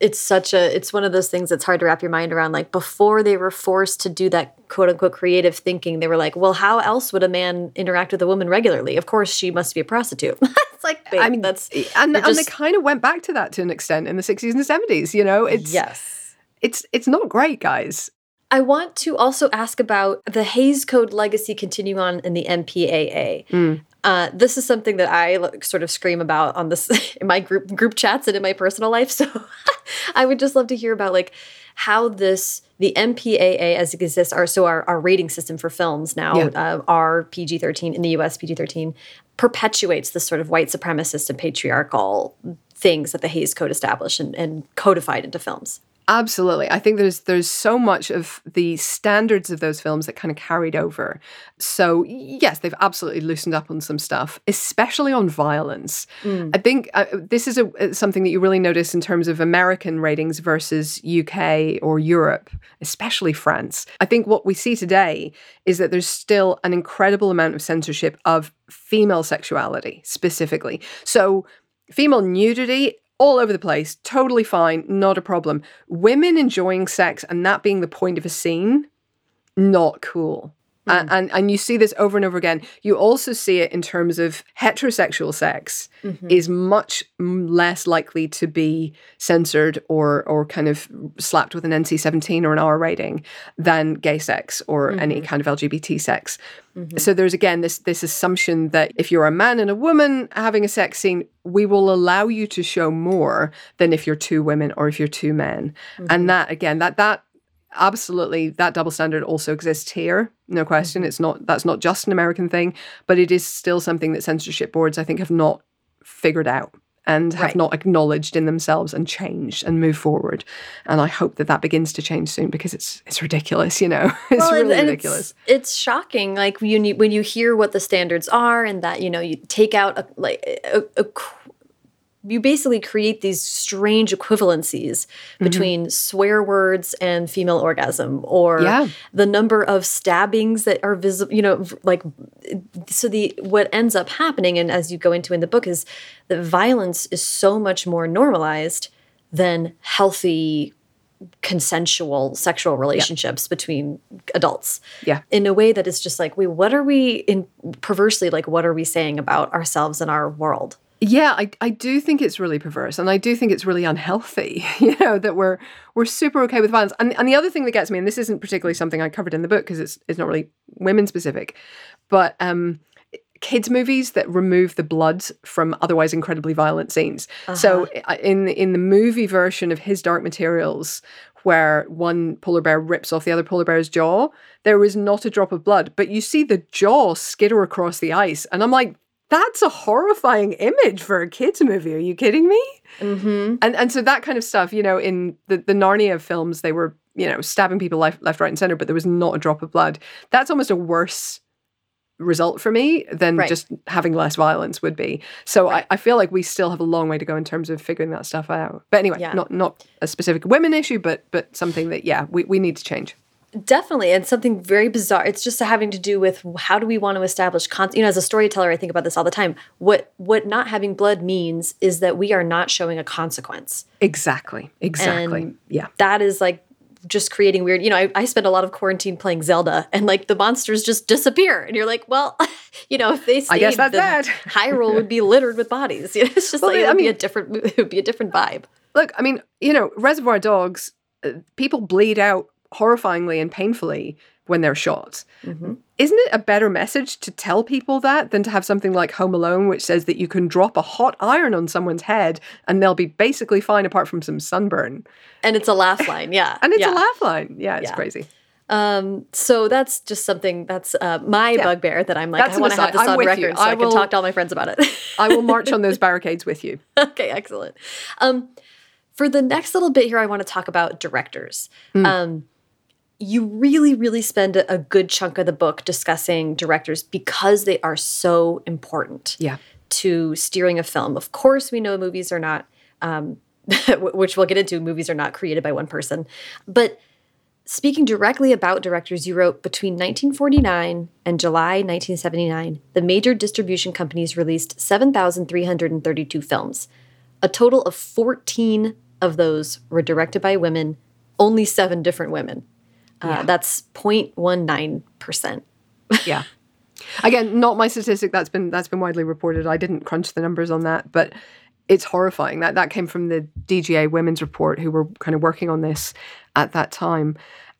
it's such a, it's one of those things that's hard to wrap your mind around. Like before they were forced to do that quote unquote creative thinking, they were like, well, how else would a man interact with a woman regularly? Of course, she must be a prostitute. it's like, wait, I mean, that's, and, and they kind of went back to that to an extent in the 60s and 70s. You know, it's yes. it's it's not great, guys. I want to also ask about the Hays Code legacy continuing on in the MPAA. Mm. Uh, this is something that I sort of scream about on this in my group group chats and in my personal life. So I would just love to hear about like how this the MPAA as it exists, are so our, our rating system for films now Yeah. uh, are PG thirteen in the U.S. PG thirteen perpetuates this sort of white supremacist and patriarchal things that the Hays Code established and, and codified into films. Absolutely. I think there's there's so much of the standards of those films that kind of carried over. So, yes, they've absolutely loosened up on some stuff, especially on violence. I think uh, this is a, uh, something that you really notice in terms of American ratings versus UK or Europe, especially France. I think what we see today is that there's still an incredible amount of censorship of female sexuality specifically. So, female nudity all over the place, totally fine, not a problem. Women enjoying sex and that being the point of a scene, not cool. A- hmm. And, and you see this over and over again. You also see it in terms of heterosexual sex mm-hmm. is much less likely to be censored or or kind of slapped with an NC-17 or an R rating than gay sex or any mm-hmm. kind of LGBT sex. Mm-hmm. So there's again this this assumption that if you're a man and a woman having a sex scene, we will allow you to show more than if you're two women or if you're two men. And that again, that that absolutely that double standard also exists here. No question. Mm-hmm. It's not that's not just an American thing, but it is still something that censorship boards I think have not figured out and have Right. not acknowledged in themselves and changed and moved forward. And I hope that that begins to change soon because it's it's ridiculous, you know. It's Well, really ridiculous. It's, it's shocking, like when you when you hear what the standards are, and that you know you take out a, like a, a you basically create these strange equivalencies Mm-hmm. between swear words and female orgasm, or Yeah. the number of stabbings that are visible. You know, like so the what ends up happening, and as you go into in the book, is that violence is so much more normalized than healthy consensual sexual relationships between adults Yeah. in a way that is just like, we what are we in perversely like what are we saying about ourselves and our world? Yeah, I, I do think it's really perverse and I do think it's really unhealthy, you know, that we're we're super okay with violence. And and the other thing that gets me, and this isn't particularly something I covered in the book because it's it's not really women specific, but um kids movies that remove the blood from otherwise incredibly violent scenes. So in in the movie version of His Dark Materials where one polar bear rips off the other polar bear's jaw, there is not a drop of blood, but you see the jaw skitter across the ice and I'm like that's a horrifying image for a kids movie. Are you kidding me? Mm-hmm. And and so that kind of stuff, you know, in the the Narnia films, they were you know stabbing people left, left, right, and center, but there was not a drop of blood. That's almost a worse result for me than Right. just having less violence would be. So I, I feel like we still have a long way to go in terms of figuring that stuff out. But anyway, Yeah. not not a specific women issue, but but something that yeah, we, we need to change. Definitely, and something very bizarre. It's just having to do with how do we want to establish, con- you know, as a storyteller, I think about this all the time. What what not having blood means is that we are not showing a consequence. Exactly. Exactly. And yeah. That is like just creating weird. You know, I, I spent a lot of quarantine playing Zelda, and like the monsters just disappear, and you're like, well, you know, if they stayed, I guess that's that. Hyrule would be littered with bodies. You know, it's just Well, like it I would be a different. It would be a different vibe. Look, I mean, you know, Reservoir Dogs, uh, people bleed out horrifyingly and painfully when they're shot. Mm-hmm. Isn't it a better message to tell people that than to have something like Home Alone, which says that you can drop a hot iron on someone's head and they'll be basically fine apart from some sunburn? And it's a laugh line, yeah. And it's yeah. a laugh line. Yeah, it's Yeah. crazy. Um, so that's just something that's uh, my Yeah. bugbear that I'm like, That's I want to have this I'm on with you. record so I I, will- can talk to all my friends about it. I will march on those barricades with you. okay, excellent. Um, for the next little bit here, I want to talk about directors. Hmm. Um, you really, really spend a good chunk of the book discussing directors because they are so important Yeah. to steering a film. Of course, we know movies are not, um, which we'll get into, movies are not created by one person. But speaking directly about directors, you wrote between 1949 and July 1979, the major distribution companies released 7,332 films. A total of 14 of those were directed by women, only seven different women. Uh, That's 0.19%. Yeah. Again, not my statistic. That's been that's been widely reported. I didn't crunch the numbers on that, but it's horrifying. That that came from the DGA Women's Report, who were kind of working on this at that time.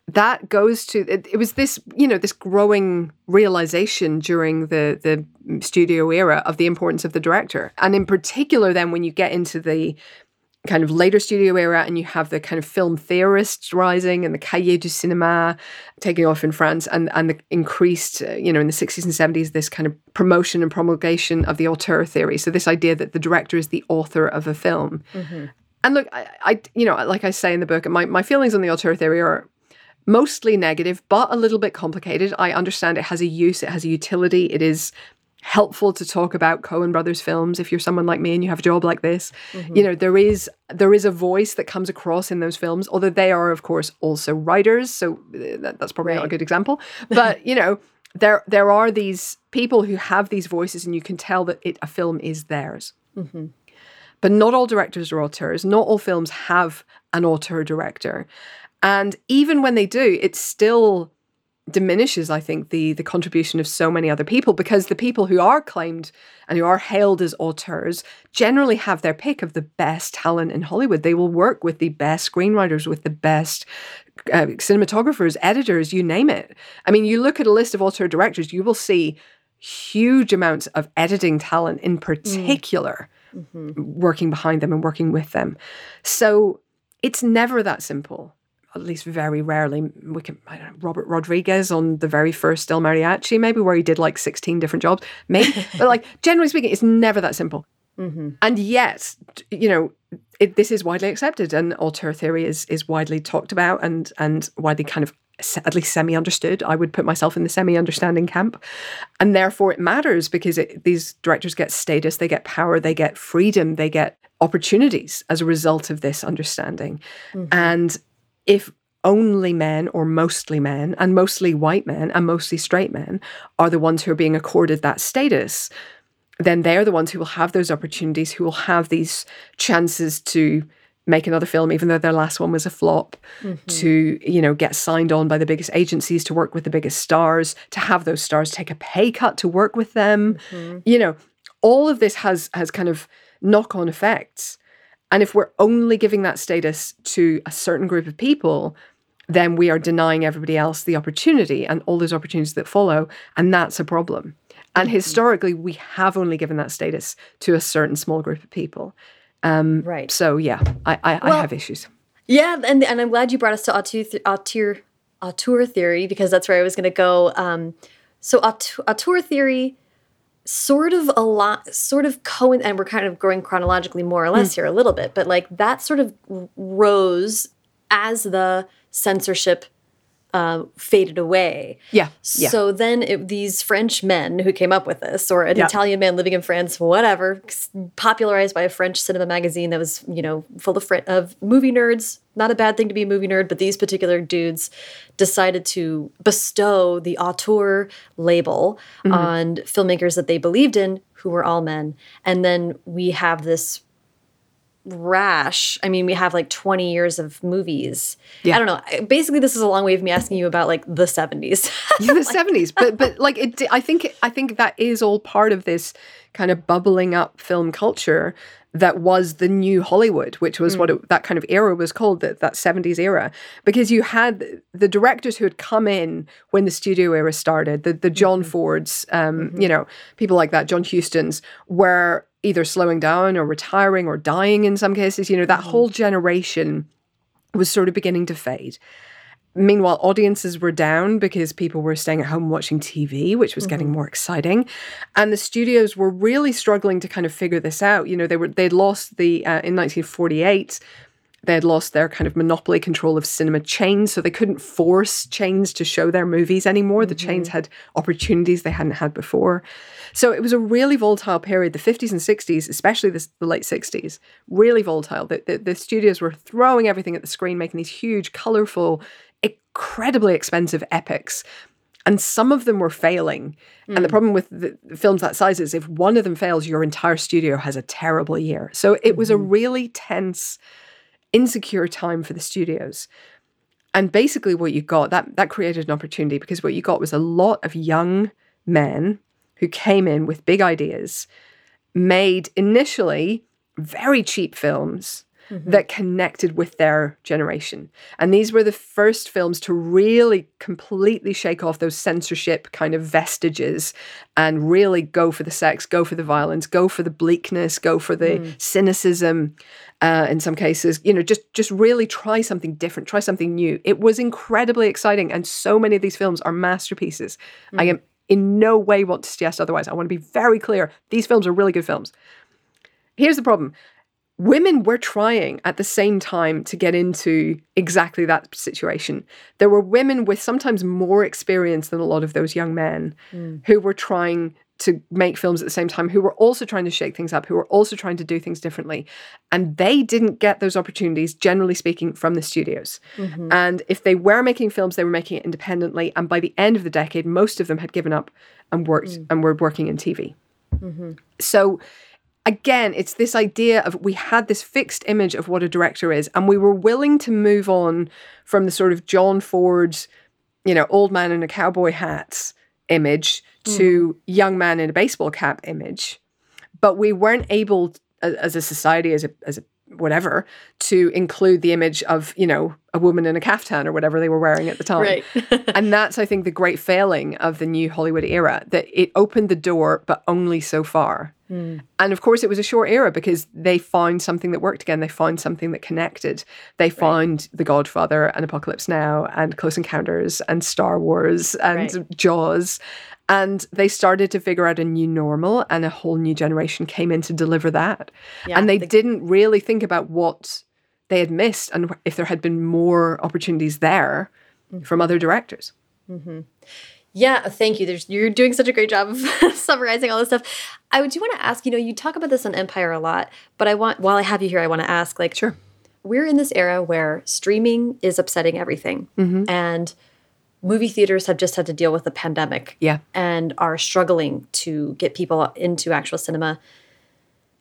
That goes to it, it was this you know this growing realization during the the studio era of the importance of the director, and in particular, then when you get into the kind of later studio era and you have the kind of film theorists rising and the cahiers du cinéma taking off in France and, and the increased, uh, you know, in the 60s and 70s, this kind of promotion and promulgation of the auteur theory. So this idea that the director is the author of a film. And look, I, I, you know, like I say in the book, my, my feelings on the auteur theory are mostly negative, but a little bit complicated. I understand it has a use, it has a utility, it is helpful to talk about Coen brothers films if you're someone like me and you have a job like this. You know, there is there is a voice that comes across in those films, although they are of course also writers, so uh, that, that's probably not a good example. But, you know, there there are these people who have these voices and you can tell that it a film is theirs. But not all directors are auteurs. Not all films have an auteur director. And even when they do, it's still diminishes, I think, the the contribution of so many other people because the people who are claimed and who are hailed as auteurs generally have their pick of the best talent in Hollywood. They will work with the best screenwriters, with the best uh, cinematographers, editors, you name it. I mean, you look at a list of auteur directors, you will see huge amounts of editing talent in particular working behind them and working with them. So it's never that simple. At least very rarely. We can I don't know, Robert Rodriguez on the very first El Mariachi, maybe where he did like 16 different jobs. Maybe but like generally speaking, it's never that simple. Mm-hmm. And yet, you know, it, this is widely accepted, and auteur theory is is widely talked about and and widely kind of at least semi understood. I would put myself in the semi understanding camp, and therefore it matters because it, these directors get status, they get power, they get freedom, they get opportunities as a result of this understanding. Mm-hmm. And if only men or mostly men and mostly white men and mostly straight men are the ones who are being accorded that status then they're the ones who will have those opportunities, who will have these chances to make another film, even though their last one was a flop, mm-hmm. to, you know, get signed on by the biggest agencies, to work with the biggest stars, to have those stars take a pay cut to work with them. Mm-hmm. You know, all of this has has kind of knock-on effects. And if we're only giving that status to a certain group of people, then we are denying everybody else the opportunity and all those opportunities that follow. And that's a problem. And historically, we have only given that status to a certain small group of people. Right. So, yeah, I, I, I have issues. Yeah, and and I'm glad you brought us to auteur, auteur theory because that's where I was going to go. Um, so auteur, auteur theory sort of a lot sort of co and we're kind of going chronologically more or less hmm. here a little bit, but like that sort of rose as the censorship uh, faded away. Yeah. Yeah. So then it, these French men who came up with this, or an Yeah. Italian man living in France, whatever, popularized by a French cinema magazine that was, you know, full of, of movie nerds. Not a bad thing to be a movie nerd, but these particular dudes decided to bestow the auteur label Mm-hmm. on filmmakers that they believed in, who were all men. And then we have this rash. I mean, we have like 20 years of movies. Yeah. I don't know. Basically, this is a long way of me asking you about like the 70s. yeah, the seventies. But but like it, I think I think that is all part of this kind of bubbling up film culture that was the new Hollywood, which was mm. what it, that kind of era was called, that, that 70s era. Because you had the directors who had come in when the studio era started, the, the John mm-hmm. Fords, um, mm-hmm. you know, people like that, John Huston's, were either slowing down or retiring or dying in some cases. You know, that mm-hmm. whole generation was sort of beginning to fade. Meanwhile, audiences were down because people were staying at home watching TV, which was mm-hmm. getting more exciting, and the studios were really struggling to kind of figure this out. You know, they were they'd lost the uh, in 1948 they had lost their kind of monopoly control of cinema chains, so they couldn't force chains to show their movies anymore. Mm-hmm. The chains mm-hmm. had opportunities they hadn't had before. So it was a really volatile period. The 50s and 60s, especially the, the late 60s, really volatile. The, the, the studios were throwing everything at the screen, making these huge, colorful, incredibly expensive epics. And some of them were failing. Mm. And the mm. problem with the films that size is if one of them fails, your entire studio has a terrible year. So it mm-hmm. was a mm-hmm. really tense, insecure time for the studios. And basically, what you got that that created an opportunity because what you got was a lot of young men who came in with big ideas, made initially very cheap films mm-hmm. that connected with their generation. And these were the first films to really completely shake off those censorship kind of vestiges and really go for the sex, go for the violence, go for the bleakness, go for the mm. cynicism. Uh, in some cases, you know, just just really try something different, try something new. It was incredibly exciting, and so many of these films are masterpieces. Mm. I am in no way want to suggest otherwise. I want to be very clear. These films are really good films. Here's the problem women were trying at the same time to get into exactly that situation. There were women with sometimes more experience than a lot of those young men mm. who were trying to make films at the same time, who were also trying to shake things up, who were also trying to do things differently. And they didn't get those opportunities, generally speaking, from the studios. Mm-hmm. And if they were making films, they were making it independently. And by the end of the decade, most of them had given up and worked mm. and were working in TV. Mm-hmm. So again, it's this idea of we had this fixed image of what a director is, and we were willing to move on from the sort of John Ford's, you know, old man in a cowboy hat image mm. to young man in a baseball cap image. But we weren't able, as a society, as a, as a whatever to include the image of you know a woman in a caftan or whatever they were wearing at the time right. and that's i think the great failing of the new hollywood era that it opened the door but only so far mm. and of course it was a short era because they found something that worked again they found something that connected they found right. the godfather and apocalypse now and close encounters and star wars and right. jaws and they started to figure out a new normal and a whole new generation came in to deliver that yeah, and they the- didn't really think about what they had missed and if there had been more opportunities there mm-hmm. from other directors mm-hmm. Yeah, thank you. There's, you're doing such a great job of summarizing all this stuff. I do want to ask, you know, you talk about this on Empire a lot, but I want, while I have you here, I want to ask, like, sure, we're in this era where streaming is upsetting everything, mm-hmm. and movie theaters have just had to deal with the pandemic yeah. and are struggling to get people into actual cinema.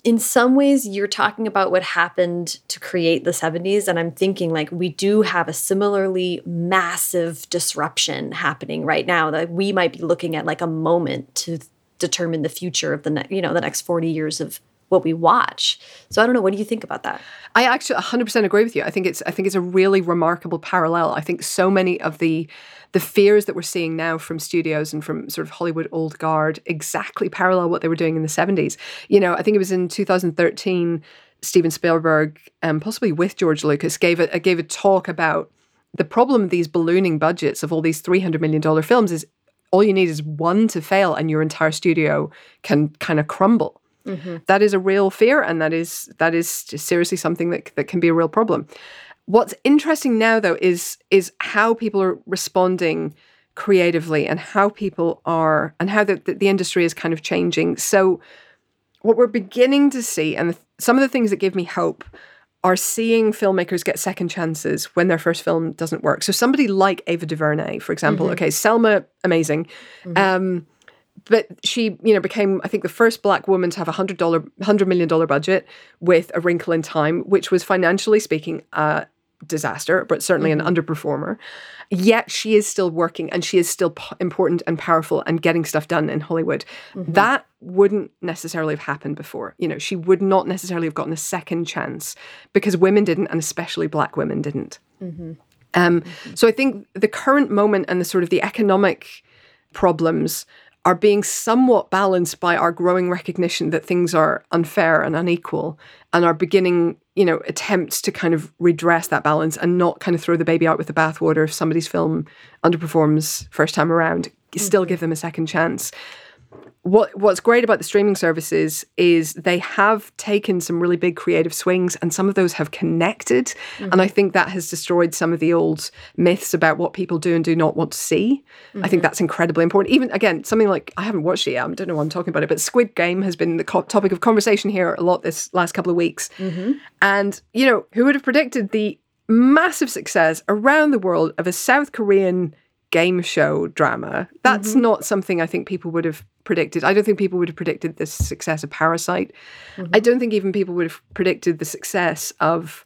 In some ways, you're talking about what happened to create the 70s, and I'm thinking like we do have a similarly massive disruption happening right now that we might be looking at like a moment to determine the future of the you know, the next 40 years of what we watch. So I don't know. What do you think about that? I actually 100% agree with you. I think it's I think it's a really remarkable parallel. I think so many of the the fears that we're seeing now from studios and from sort of Hollywood old guard exactly parallel what they were doing in the 70s. You know, I think it was in 2013 Steven Spielberg, um, possibly with George Lucas, gave a gave a talk about the problem of these ballooning budgets of all these three hundred million dollar films is all you need is one to fail and your entire studio can kind of crumble. Mm-hmm. That is a real fear, and that is that is seriously something that that can be a real problem. What's interesting now, though, is is how people are responding creatively and how people are and how the, the, the industry is kind of changing. So, what we're beginning to see, and some of the things that give me hope, are seeing filmmakers get second chances when their first film doesn't work. So, somebody like Ava DuVernay, for example, mm-hmm. okay, Selma, amazing. Mm-hmm. Um, but she, you know, became I think the first black woman to have a hundred dollar, hundred million dollar budget with A Wrinkle in Time, which was financially speaking, a disaster, but certainly an mm-hmm. underperformer. Yet she is still working and she is still p- important and powerful and getting stuff done in Hollywood. Mm-hmm. That wouldn't necessarily have happened before. You know, she would not necessarily have gotten a second chance because women didn't, and especially black women didn't. Mm-hmm. Um, So I think the current moment and the sort of the economic problems are being somewhat balanced by our growing recognition that things are unfair and unequal and are beginning you know attempts to kind of redress that balance and not kind of throw the baby out with the bathwater if somebody's film underperforms first time around still mm-hmm. give them a second chance what what's great about the streaming services is they have taken some really big creative swings and some of those have connected. And i mm-hmm. think that has destroyed some of the old myths about what people do and do not want to see. I think mm-hmm. that's incredibly important. Even again something like i haven't watched it yet i don't know why i'm talking about it but squid game has been the co- topic of conversation here a lot this last couple of weeks. Mm-hmm. And you know who would have predicted the massive success around the world of a south korean game show drama. That's mm-hmm. not something I think people would have predicted. I don't think people would have predicted the success of Parasite. Mm-hmm. I don't think even people would have predicted the success of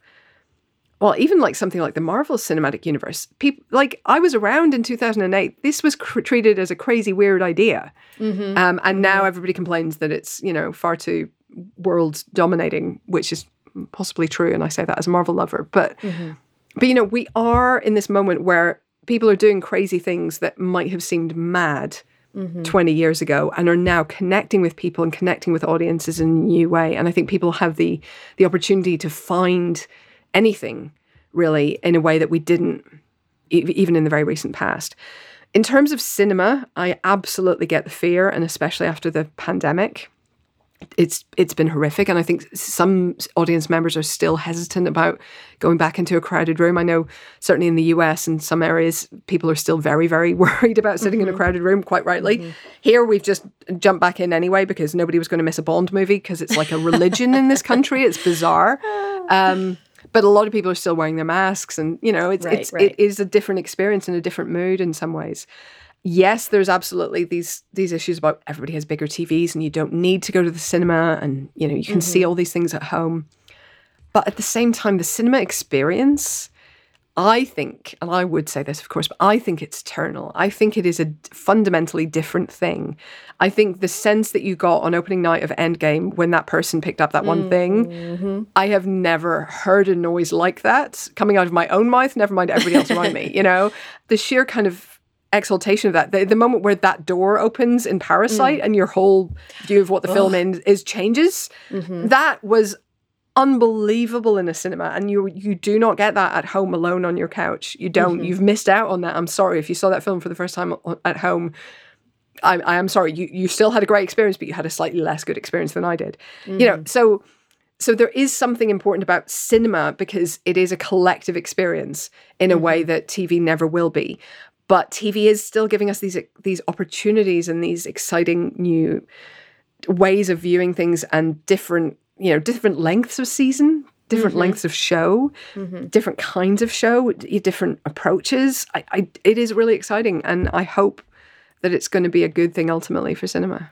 well, even like something like the Marvel Cinematic Universe. People like I was around in 2008. This was cr- treated as a crazy weird idea. Mm-hmm. Um, and now everybody complains that it's, you know, far too world dominating, which is possibly true and I say that as a Marvel lover, but but you know, we are in this moment where people are doing crazy things that might have seemed mad mm-hmm. 20 years ago and are now connecting with people and connecting with audiences in a new way. And I think people have the the opportunity to find anything really in a way that we didn't even in the very recent past. In terms of cinema, I absolutely get the fear, and especially after the pandemic, it's it's been horrific. And i think some audience members are still hesitant about going back into a crowded room. I know certainly in the us and some areas people are still very very worried about sitting in a crowded room quite rightly. Here we've just jumped back in anyway because nobody was going to miss a bond movie because it's like a religion in this country. It's bizarre. Um, but a lot of people are still wearing their masks and you know it's, Right, it's right. it is a different experience and a different mood in some ways yes, there's absolutely these these issues about everybody has bigger TVs and you don't need to go to the cinema and you know you can see mm-hmm. all these things at home. But at the same time, the cinema experience, I think, and I would say this, of course, but I think it's eternal. I think it is a fundamentally different thing. I think the sense that you got on opening night of Endgame when that person picked up that one thing, mm-hmm. I have never heard a noise like that coming out of my own mouth, never mind everybody else around me. You know, the sheer kind of exaltation of that, the, the moment where that door opens in Parasite mm. and your whole view of what the film in, is changes, mm-hmm. that was unbelievable in a cinema. And you you do not get that at home alone on your couch. You don't. Mm-hmm. You've missed out on that. I'm sorry. If you saw that film for the first time at home I, I am sorry. You you still had a great experience but you had a slightly less good experience than i did. You know mm-hmm. so so there is something important about cinema because it is a collective experience in a way that tv never will be but tv is still giving us these these opportunities and these exciting new ways of viewing things and different you know different lengths of season different mm-hmm. lengths of show mm-hmm. different kinds of show different approaches I, I it is really exciting and i hope that it's going to be a good thing ultimately for cinema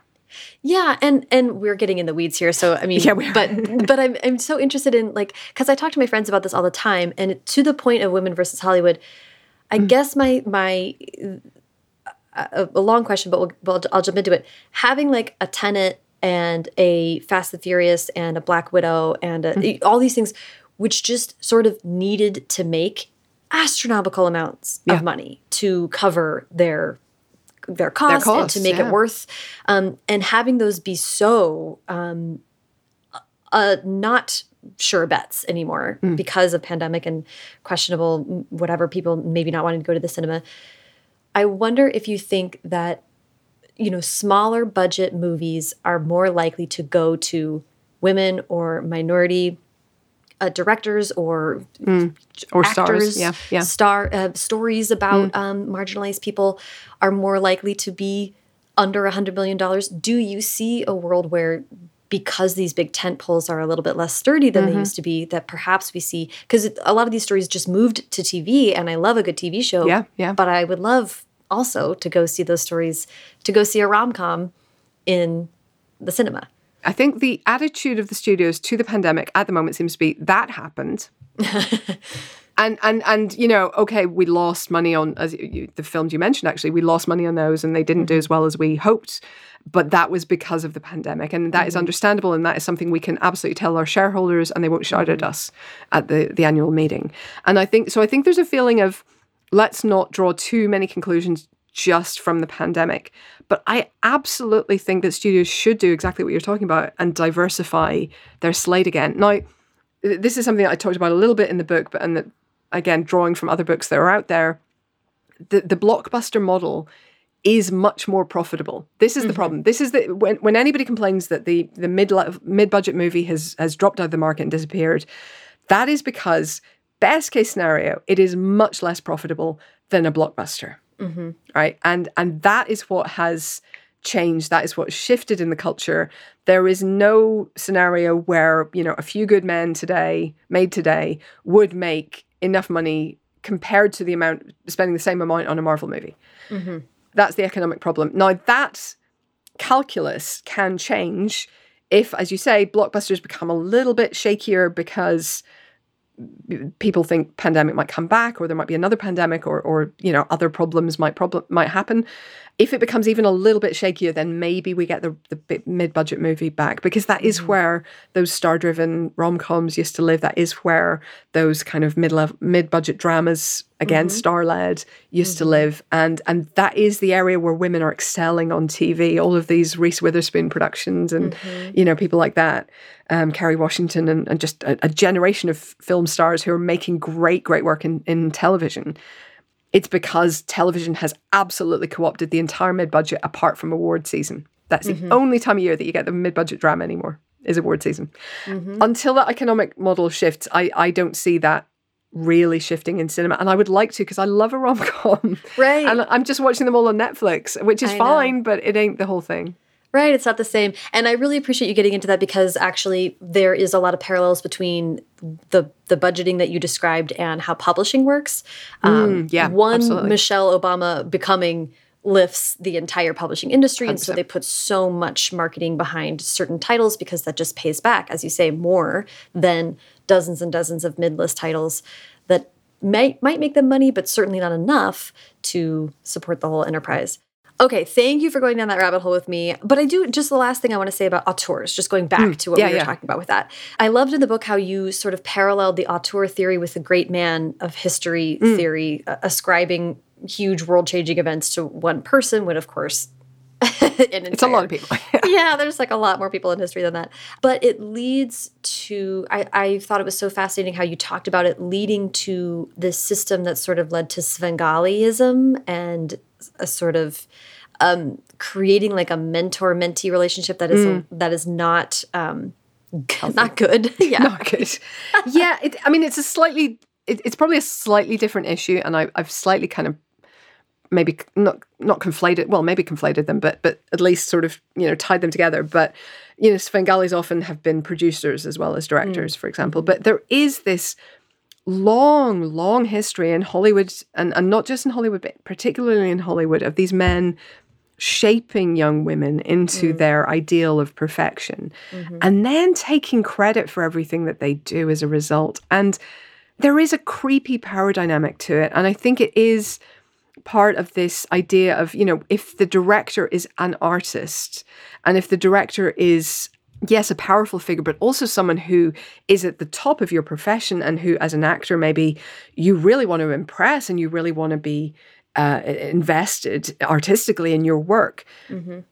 Yeah, and and we're getting in the weeds here. So I mean, Yeah, we are. but but I'm I'm so interested in like because I talk to my friends about this all the time, and to the point of women versus Hollywood. I Mm. guess my my a, a long question, but we'll, but I'll jump into it. Having like a Tenet and a Fast and Furious and a Black Widow and a, Mm. all these things, which just sort of needed to make astronomical amounts Yeah. of money to cover their their costs, and to make yeah. it worth um, and having those be so um, uh, not sure bets anymore Mm. because of pandemic and questionable mm, whatever people maybe not wanting to go to the cinema i wonder if you think that you know smaller budget movies are more likely to go to women or minority uh, directors or or actors, stars yeah yeah Mm. star uh, stories about um, marginalized people are more likely to be under a hundred million dollars. Do you see a world where, because these big tent poles are a little bit less sturdy than Mm-hmm. they used to be, that perhaps we see because a lot of these stories just moved to TV, and I love a good TV show. Yeah, yeah. But I would love also to go see those stories, to go see a rom com in the cinema. I think the attitude of the studios to the pandemic at the moment seems to be that happened. and and and you know, okay, we lost money on as you, the films you mentioned. Actually, we lost money on those, and they didn't do mm-hmm. as well as we hoped. But that was because of the pandemic, and that is mm-hmm. understandable, and that is something we can absolutely tell our shareholders, and they won't shout at mm-hmm. us at the the annual meeting. And I think so. I think there's a feeling of let's not draw too many conclusions just from the pandemic. But I absolutely think that studios should do exactly what you're talking about and diversify their slate again. Now, this is something that I talked about a little bit in the book, but and that again, drawing from other books that are out there, the, the blockbuster model is much more profitable. This is the mm-hmm. problem. This is the when when anybody complains that the the mid mid budget movie has has dropped out of the market and disappeared, that is because best case scenario, it is much less profitable than a blockbuster. Mm-hmm. Right. And and that is what has changed. That is what shifted in the culture. There is no scenario where, you know, a few good men today, made today, would make enough money compared to the amount spending the same amount on a Marvel movie. Mm-hmm. That's the economic problem. Now that calculus can change if, as you say, blockbusters become a little bit shakier because people think pandemic might come back or there might be another pandemic or or you know other problems might problem might happen if it becomes even a little bit shakier then maybe we get the, the mid-budget movie back because that is mm-hmm. where those star-driven rom-coms used to live. That is where those kind of mid-level mid-budget dramas again mm-hmm. star-led used to mm-hmm. live. And and that is the area where women are excelling on TV all of these Reese Witherspoon productions and you know people like that um, Kerry Washington and, and just a, a generation of film stars who are making great great work in, in television it's because television has absolutely co-opted the entire mid-budget apart from award season. That's the mm-hmm. only time of year that you get the mid-budget drama anymore is award season. Mm-hmm. Until that economic model shifts I, I don't see that really shifting in cinema and i would like to because i love a rom-com. Right. and i'm just watching them all on netflix which is I know. fine but it ain't the whole thing Right, it's not the same. And I really appreciate you getting into that because actually there is a lot of parallels between the the budgeting that you described and how publishing works. Um, yeah, one absolutely. Michelle Obama becoming lifts the entire publishing industry and so they put so much marketing behind certain titles because that just pays back as you say more than dozens and dozens of mid-list titles that may, might make them money but certainly not enough to support the whole enterprise Okay, thank you for going down that rabbit hole with me. But I do just the last thing I want to say about auteurs, just going back to what yeah, we were yeah. talking about with that. I loved in the book how you sort of paralleled the auteur theory with the great man of history theory, uh, ascribing huge world changing events to one person, when of course it's a lot of people yeah, there's like a lot more people in history than that. But it leads to, I, I thought it was so fascinating how you talked about it leading to this system that sort of led to Svengali-ism and a sort of um, creating like a mentor mentee relationship that is that is not um, not good. yeah. not good. yeah, it, I mean, it's a slightly, it, it's probably a slightly different issue, and I, I've slightly kind of maybe not not conflated. Well, maybe conflated them, but but at least sort of you know tied them together. But you know, Svengalis often have been producers as well as directors, for example. But there is this long, long history in Hollywood, and, and not just in Hollywood, but particularly in Hollywood, of these men shaping young women into mm. their ideal of perfection mm-hmm. and then taking credit for everything that they do as a result. And there is a creepy power dynamic to it. And I think it is part of this idea of, you know, if the director is an artist and if the director is yes, a powerful figure, but also someone who is at the top of your profession and who, as an actor, maybe you really want to impress and you really want to be uh, invested artistically in your work.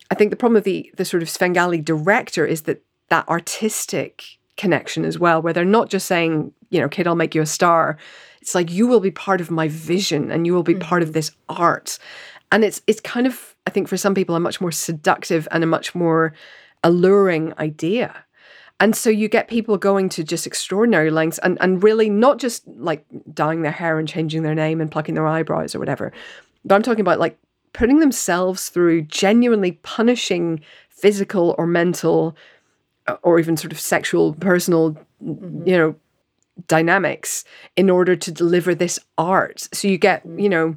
I think the problem of the the sort of Svengali director is that that artistic connection as well, where they're not just saying, you know, kid, I'll make you a star. It's like you will be part of my vision and you will be part of this art. And it's it's kind of, I think, for some people, a much more seductive and a much more alluring idea. And so you get people going to just extraordinary lengths and, and really not just like dyeing their hair and changing their name and plucking their eyebrows or whatever. But I'm talking about like putting themselves through genuinely punishing physical or mental uh, or even sort of sexual, personal, you know, dynamics in order to deliver this art. So you get, you know,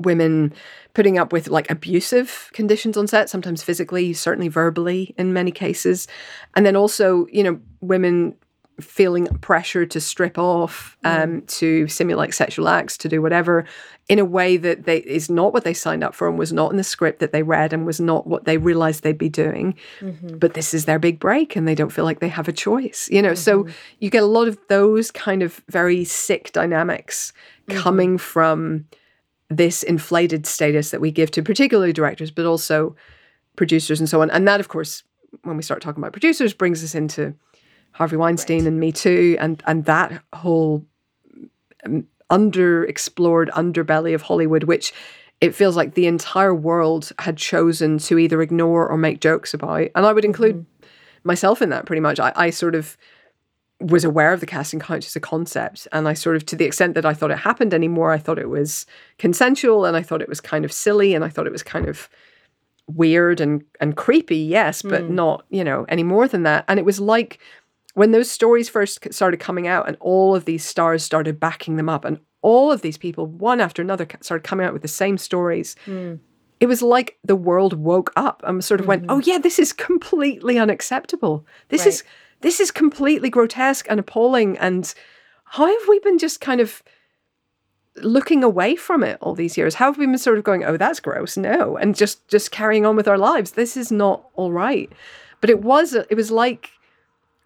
women putting up with like abusive conditions on set, sometimes physically, certainly verbally in many cases. And then also, you know, women feeling pressure to strip off, mm. um, to simulate sexual acts, to do whatever, in a way that they is not what they signed up for and was not in the script that they read and was not what they realized they'd be doing. Mm-hmm. But this is their big break, and they don't feel like they have a choice. You know, so mm-hmm. you get a lot of those kind of very sick dynamics mm-hmm. coming from this inflated status that we give to particularly directors, but also producers and so on. And that, of course, when we start talking about producers, brings us into Harvey Weinstein and Me Too, and and that whole um, underexplored underbelly of Hollywood, which it feels like the entire world had chosen to either ignore or make jokes about. And I would include myself in that pretty much. I, I sort of was aware of the casting couch as a concept and i sort of to the extent that i thought it happened anymore i thought it was consensual and i thought it was kind of silly and i thought it was kind of weird and and creepy yes but mm. not you know any more than that. And it was like when those stories first started coming out and all of these stars started backing them up and all of these people one after another started coming out with the same stories mm. it was like the world woke up and sort of went mm-hmm. oh yeah this is completely unacceptable. This is this is completely grotesque and appalling and how have we been just kind of looking away from it all these years how have we been sort of going oh that's gross no and just just carrying on with our lives this is not all right but it was it was like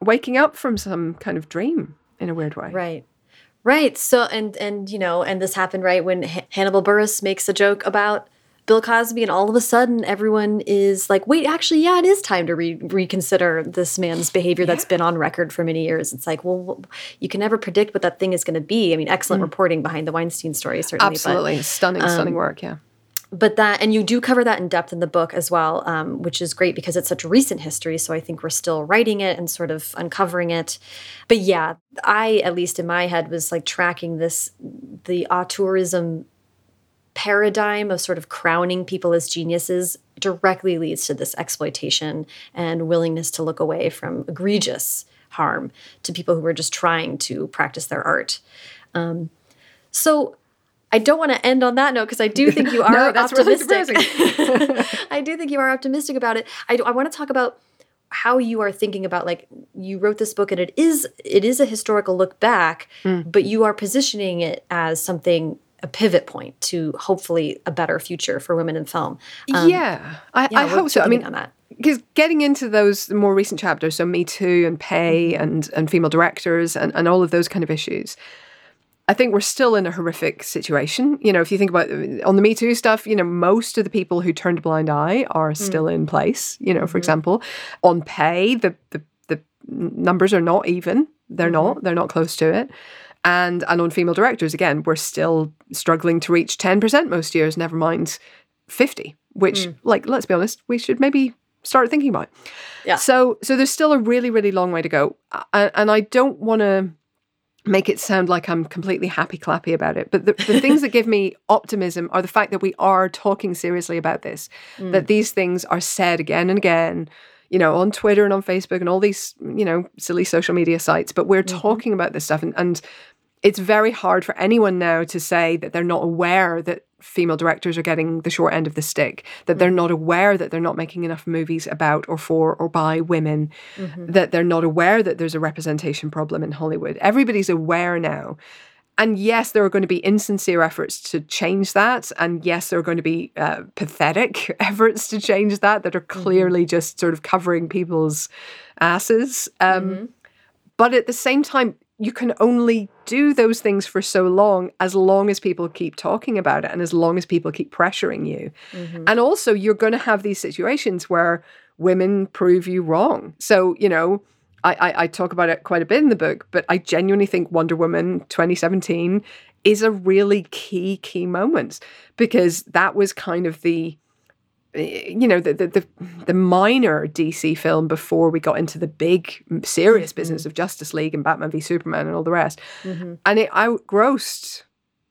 waking up from some kind of dream in a weird way Right. Right. So and and you know, and this happened right when H- Hannibal Buress makes a joke about Bill Cosby and all of a sudden everyone is like, "Wait, actually, yeah, it is time to re- reconsider this man's behavior that's been on record for many years." It's like, well, you can never predict what that thing is going to be. I mean, excellent reporting behind the Weinstein story certainly, but- absolutely. Stunning stunning work yeah. but that and you do cover that in depth in the book as well um, which is great because it's such recent history so i think we're still writing it and sort of uncovering it. But yeah i at least in my head was like tracking this the auteurism paradigm of sort of crowning people as geniuses directly leads to this exploitation and willingness to look away from egregious harm to people who are just trying to practice their art um, so I don't want to end on that note because I do think you are No, that's really optimistic. I do think you are optimistic about it. I, do- I want to talk about how you are thinking about like you wrote this book and it is it is a historical look back, Mm. but you are positioning it as something a pivot point to hopefully a better future for women in film. Um, yeah i, yeah, I hope so i mean on that? because getting into those more recent chapters, so Me Too and pay Mm-hmm. and and female directors and, and all of those kind of issues, I think we're still in a horrific situation. You know, if you think about on the Me Too stuff, you know, most of the people who turned a blind eye are Mm. still in place. You know, Mm-hmm. for example, on pay, the the the numbers are not even. They're Mm-hmm. not. They're not close to it. And and on female directors, again, we're still struggling to reach ten percent most years. Never mind fifty. Which, Mm. like, let's be honest, we should maybe start thinking about. Yeah. So so there's still a really really long way to go, and, and I don't want to make it sound like I'm completely happy clappy about it. But the, the things that give me optimism are the fact that we are talking seriously about this, that these things are said again and again, you know, on Twitter and on Facebook and all these, you know, silly social media sites. But we're talking about this stuff. And, and it's very hard for anyone now to say that they're not aware that female directors are getting the short end of the stick, that they're not aware that they're not making enough movies about or for or by women, that they're not aware that there's a representation problem in Hollywood. Everybody's aware now. And yes, there are going to be insincere efforts to change that. And yes, there are going to be uh, pathetic efforts to change that that are clearly just sort of covering people's asses. Um, But at the same time, you can only do those things for so long as long as people keep talking about it and as long as people keep pressuring you. Mm-hmm. And also, you're going to have these situations where women prove you wrong. So, you know, I, I, I talk about it quite a bit in the book, but I genuinely think Wonder Woman 2017 is a really key, key moment because that was kind of the Eh, you know the, the the the minor DC film before we got into the big serious mm-hmm. business of Justice League and Batman v Superman and all the rest, mm-hmm. and it outgrossed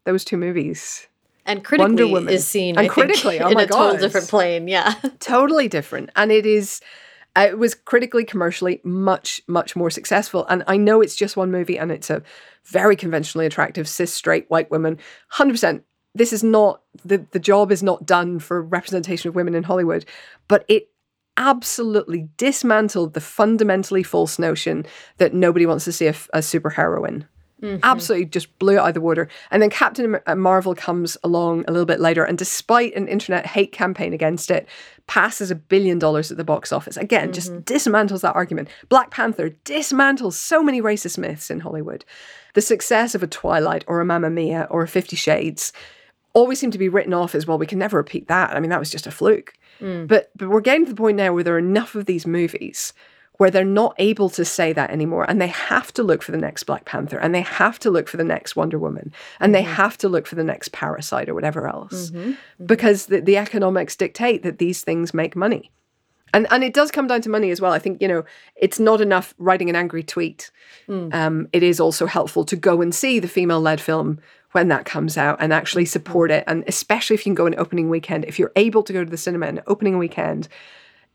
those two movies. And critically Woman. is seen And I think, critically, oh in a total God. different plane. Yeah. totally different and it is uh, it was critically commercially much much more successful and i know it's just one movie and it's a very conventionally attractive cis straight white woman 100% this is not the the job is not done for representation of women in hollywood but it absolutely dismantled the fundamentally false notion that nobody wants to see a, a superheroine. Absolutely just blew it out of the water. And then Captain uh, Marvel comes along a little bit later, and despite an internet hate campaign against it, passes a billion dollars at the box office. Again, just dismantles that argument. Black Panther dismantles so many racist myths in Hollywood. The success of a Twilight or a Mamma Mia or a Fifty Shades always seem to be written off as well. We can never repeat that. I mean, that was just a fluke. Mm. But but we're getting to the point now where there are enough of these movies where they're not able to say that anymore, and they have to look for the next Black Panther, and they have to look for the next Wonder Woman, and they mm-hmm. have to look for the next Parasite or whatever else, mm-hmm. Mm-hmm. because the, the economics dictate that these things make money. And and it does come down to money as well. I think you know it's not enough writing an angry tweet. Mm. Um, it is also helpful to go and see the female-led film when that comes out and actually support it. And especially if you can go an opening weekend, if you're able to go to the cinema an opening weekend,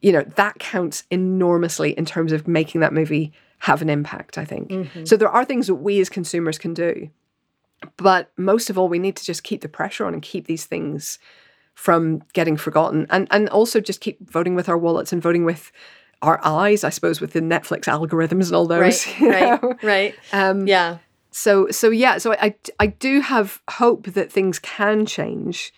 you know that counts enormously in terms of making that movie have an impact. I think so. There are things that we as consumers can do, but most of all, we need to just keep the pressure on and keep these things from getting forgotten and and also just keep voting with our wallets and voting with our eyes i suppose with the netflix algorithms and all those Right, you right, right. um Yeah. So so yeah so I, I do have hope that things can change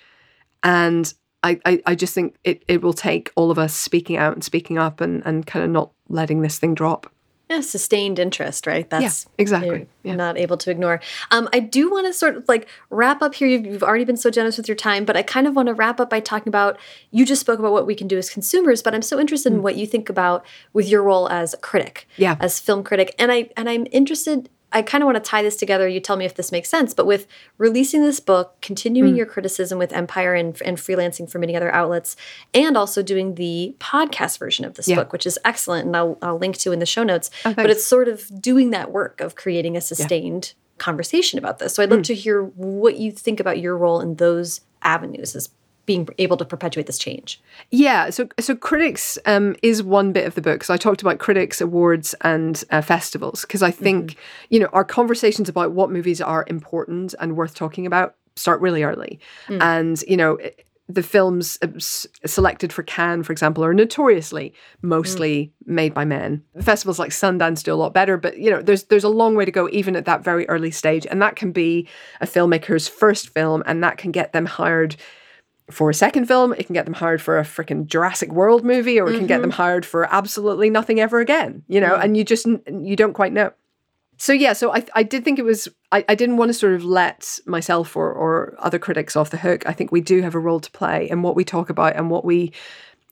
and I, I, I just think it, it will take all of us speaking out and speaking up and, and kind of not letting this thing drop Yeah, sustained interest, right? That's exactly. you're Yeah. not able to ignore. Um, I do want to sort of like wrap up here. You've, you've already been so generous with your time, but I kind of want to wrap up by talking about. You just spoke about what we can do as consumers, but I'm so interested in what you think about with your role as a critic, Mm. Yeah. as film critic, and I and I'm interested. I kind of want to tie this together. You tell me if this makes sense. But with releasing this book, Mm. continuing your criticism with Empire and, and freelancing for many other outlets, and also doing the podcast version of this Yeah. Oh, book, which is excellent, and I'll, I'll link to in the show notes. but it's sort of doing that work of creating a sustained conversation about this. So I'd love Mm. to hear what you think about your role in those avenues as being able to perpetuate this change. Yeah, so so critics um, is one bit of the book. So I talked about critics, awards, and uh, festivals because I think you know our conversations about what movies are important and worth talking about start really early, and you know. i- The films uh, selected for Cannes, for example, are notoriously mostly made by men. Festivals like Sundance do a lot better, but you know, there's there's a long way to go even at that very early stage, and that can be a filmmaker's first film, and that can get them hired for a second film, it can get them hired for a freaking Jurassic World movie, or it can get them mm-hmm. hired for absolutely nothing ever again, you know, and you just, you don't quite know. So yeah, so I, I did think it was, I, I didn't want to sort of let myself or, or other critics off the hook. I think we do have a role to play in what we talk about and what we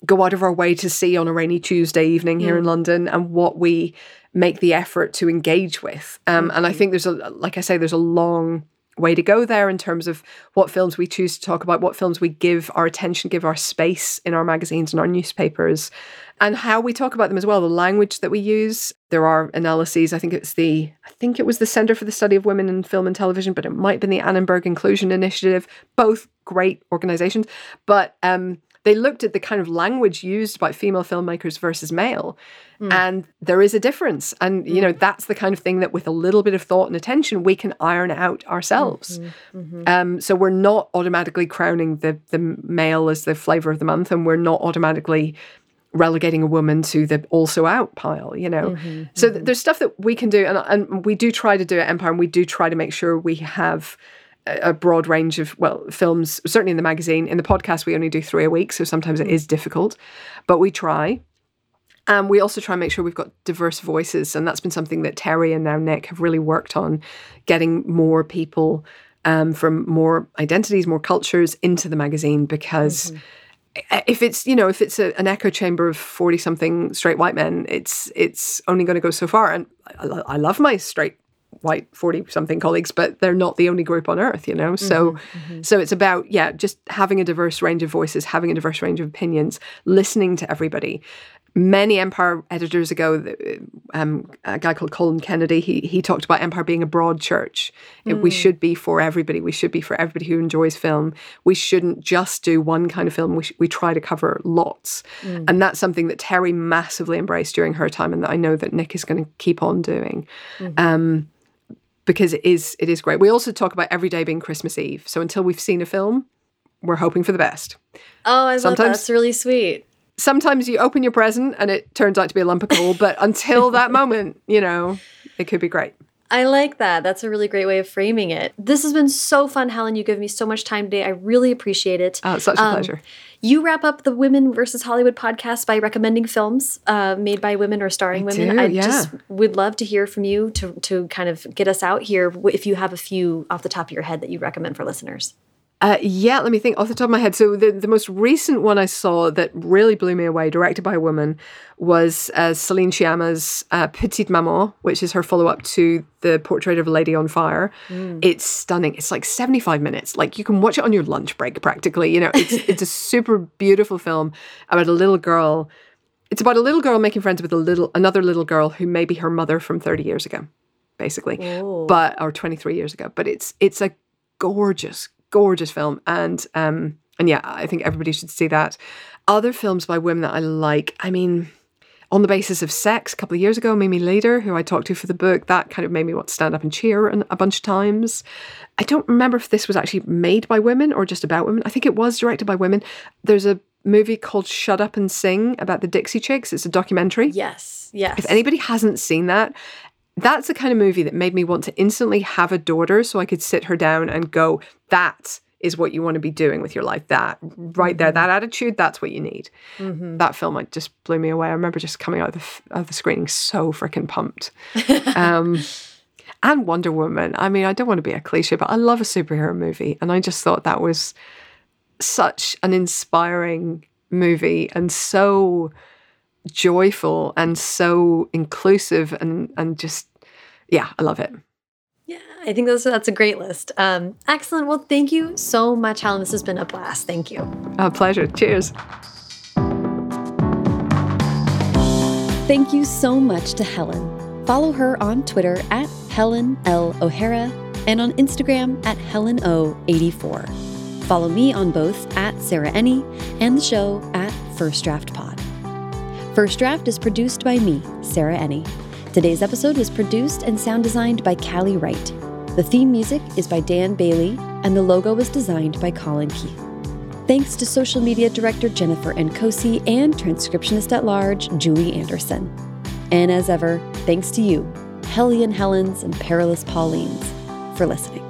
go out of our way to see on a rainy Tuesday evening here in mm. London and what we make the effort to engage with. Um, mm-hmm. And I think there's a, like I say, there's a long way to go there in terms of what films we choose to talk about, what films we give our attention, give our space in our magazines and our newspapers, and how we talk about them as well. The language that we use. There are analyses. I think it's the I think it was the Center for the Study of Women in Film and Television, but it might have been the Annenberg Inclusion Initiative. Both great organizations, but um, they looked at the kind of language used by female filmmakers versus male. Hmm. And there is a difference. And, you know, hmm. that's the kind of thing that with a little bit of thought and attention, we can iron out ourselves. Mm-hmm, mm-hmm. Um, so we're not automatically crowning the, the male as the flavor of the month, and we're not automatically relegating a woman to the also out pile, you know. Mm-hmm, so th- there's stuff that we can do, and, and we do try to do at Empire, and we do try to make sure we have a broad range of well films certainly in the magazine. In the podcast we only do three a week so sometimes it is difficult but we try. And we also try and make sure we've got diverse voices and that's been something that Terri and now nick have really worked on getting more people um, from more identities more cultures into the magazine because if it's you know if it's a, an echo chamber of 40 something straight white men it's it's only going to go so far. And I, I love my straight white 40 something colleagues but they're not the only group on earth you know? So mm-hmm, mm-hmm. so it's about yeah just having a diverse range of voices having a diverse range of opinions listening to everybody. Many empire editors ago um, a guy called colin kennedy he, he talked about empire being a broad church. It- we mm. should be for everybody. We should be for everybody who enjoys film. We shouldn't just do one kind of film. We, sh- we try to cover lots. Mm. And that's something that Terri massively embraced during her time and that i know that nick is going to keep on doing. Mm-hmm. Um, because it is it is great we also talk about every day being christmas eve so until we've seen a film we're hoping for the best Oh, I love that. Sometimes- That's really sweet. sometimes you open your present and it turns out to be a lump of coal, but until that moment, you know, it could be great. I like that. That's a really great way of framing it. This has been so fun, Helen. You give me so much time today. I really appreciate it. Oh, it's such a um, pleasure. You wrap up the Women versus Hollywood podcast by recommending films uh, made by women or starring I women. Do, I yeah. just would love to hear from you to to kind of get us out here. If you have a few off the top of your head that you recommend for listeners. Uh, yeah, let me think off the top of my head. So the, the most recent one I saw that really blew me away, directed by a woman, was uh, Celine Sciamma's uh, Petite Maman, which is her follow-up to the Portrait of a Lady on Fire. Mm. It's stunning. It's like 75 minutes. Like you can watch it on your lunch break practically. You know, it's it's a super beautiful film about a little girl. It's about a little girl making friends with a little another little girl who may be her mother from 30 years ago, basically, but or 23 years ago. But it's it's a gorgeous gorgeous film, and um, and yeah, I think everybody should see that. Other films by women that I like, I mean, on the basis of sex, a couple of years ago, Mimi Leder, who I talked to for the book, that kind of made me want to stand up and cheer a bunch of times. I don't remember if this was actually made by women or just about women. I think it was directed by women. There's a movie called Shut Up and Sing about the Dixie Chicks. It's a documentary. Yes, yes. If anybody hasn't seen that, that's the kind of movie that made me want to instantly have a daughter so I could sit her down and go, that is what you want to be doing with your life. That right there, mm-hmm. that attitude, that's what you need. Mm-hmm. That film like just blew me away. I remember just coming out of the, of the screening so freaking pumped. um, and Wonder Woman. I mean, I don't want to be a cliche, but I love a superhero movie. And I just thought that was such an inspiring movie and so joyful and so inclusive and and just yeah, I love it. Yeah, I think that's that's a great list. Um, excellent. Well, thank you so much, Helen. This has been a blast. Thank you. A pleasure. Cheers. Thank you so much to Helen. Follow her on Twitter at Helen L. O'Hara and on Instagram at Helen O84. Follow me on both at Sarah Enni and the show at First Draft Pod. First Draft is produced by me, Sarah Enni. Today's episode was produced and sound designed by Callie Wright. The theme music is by Dan Bailey, and the logo was designed by Colin Keith. Thanks to social media director Jennifer Nkosi and transcriptionist at large Julie Anderson. And as ever, thanks to you, Hellion Helens and Perilous Paulines, for listening.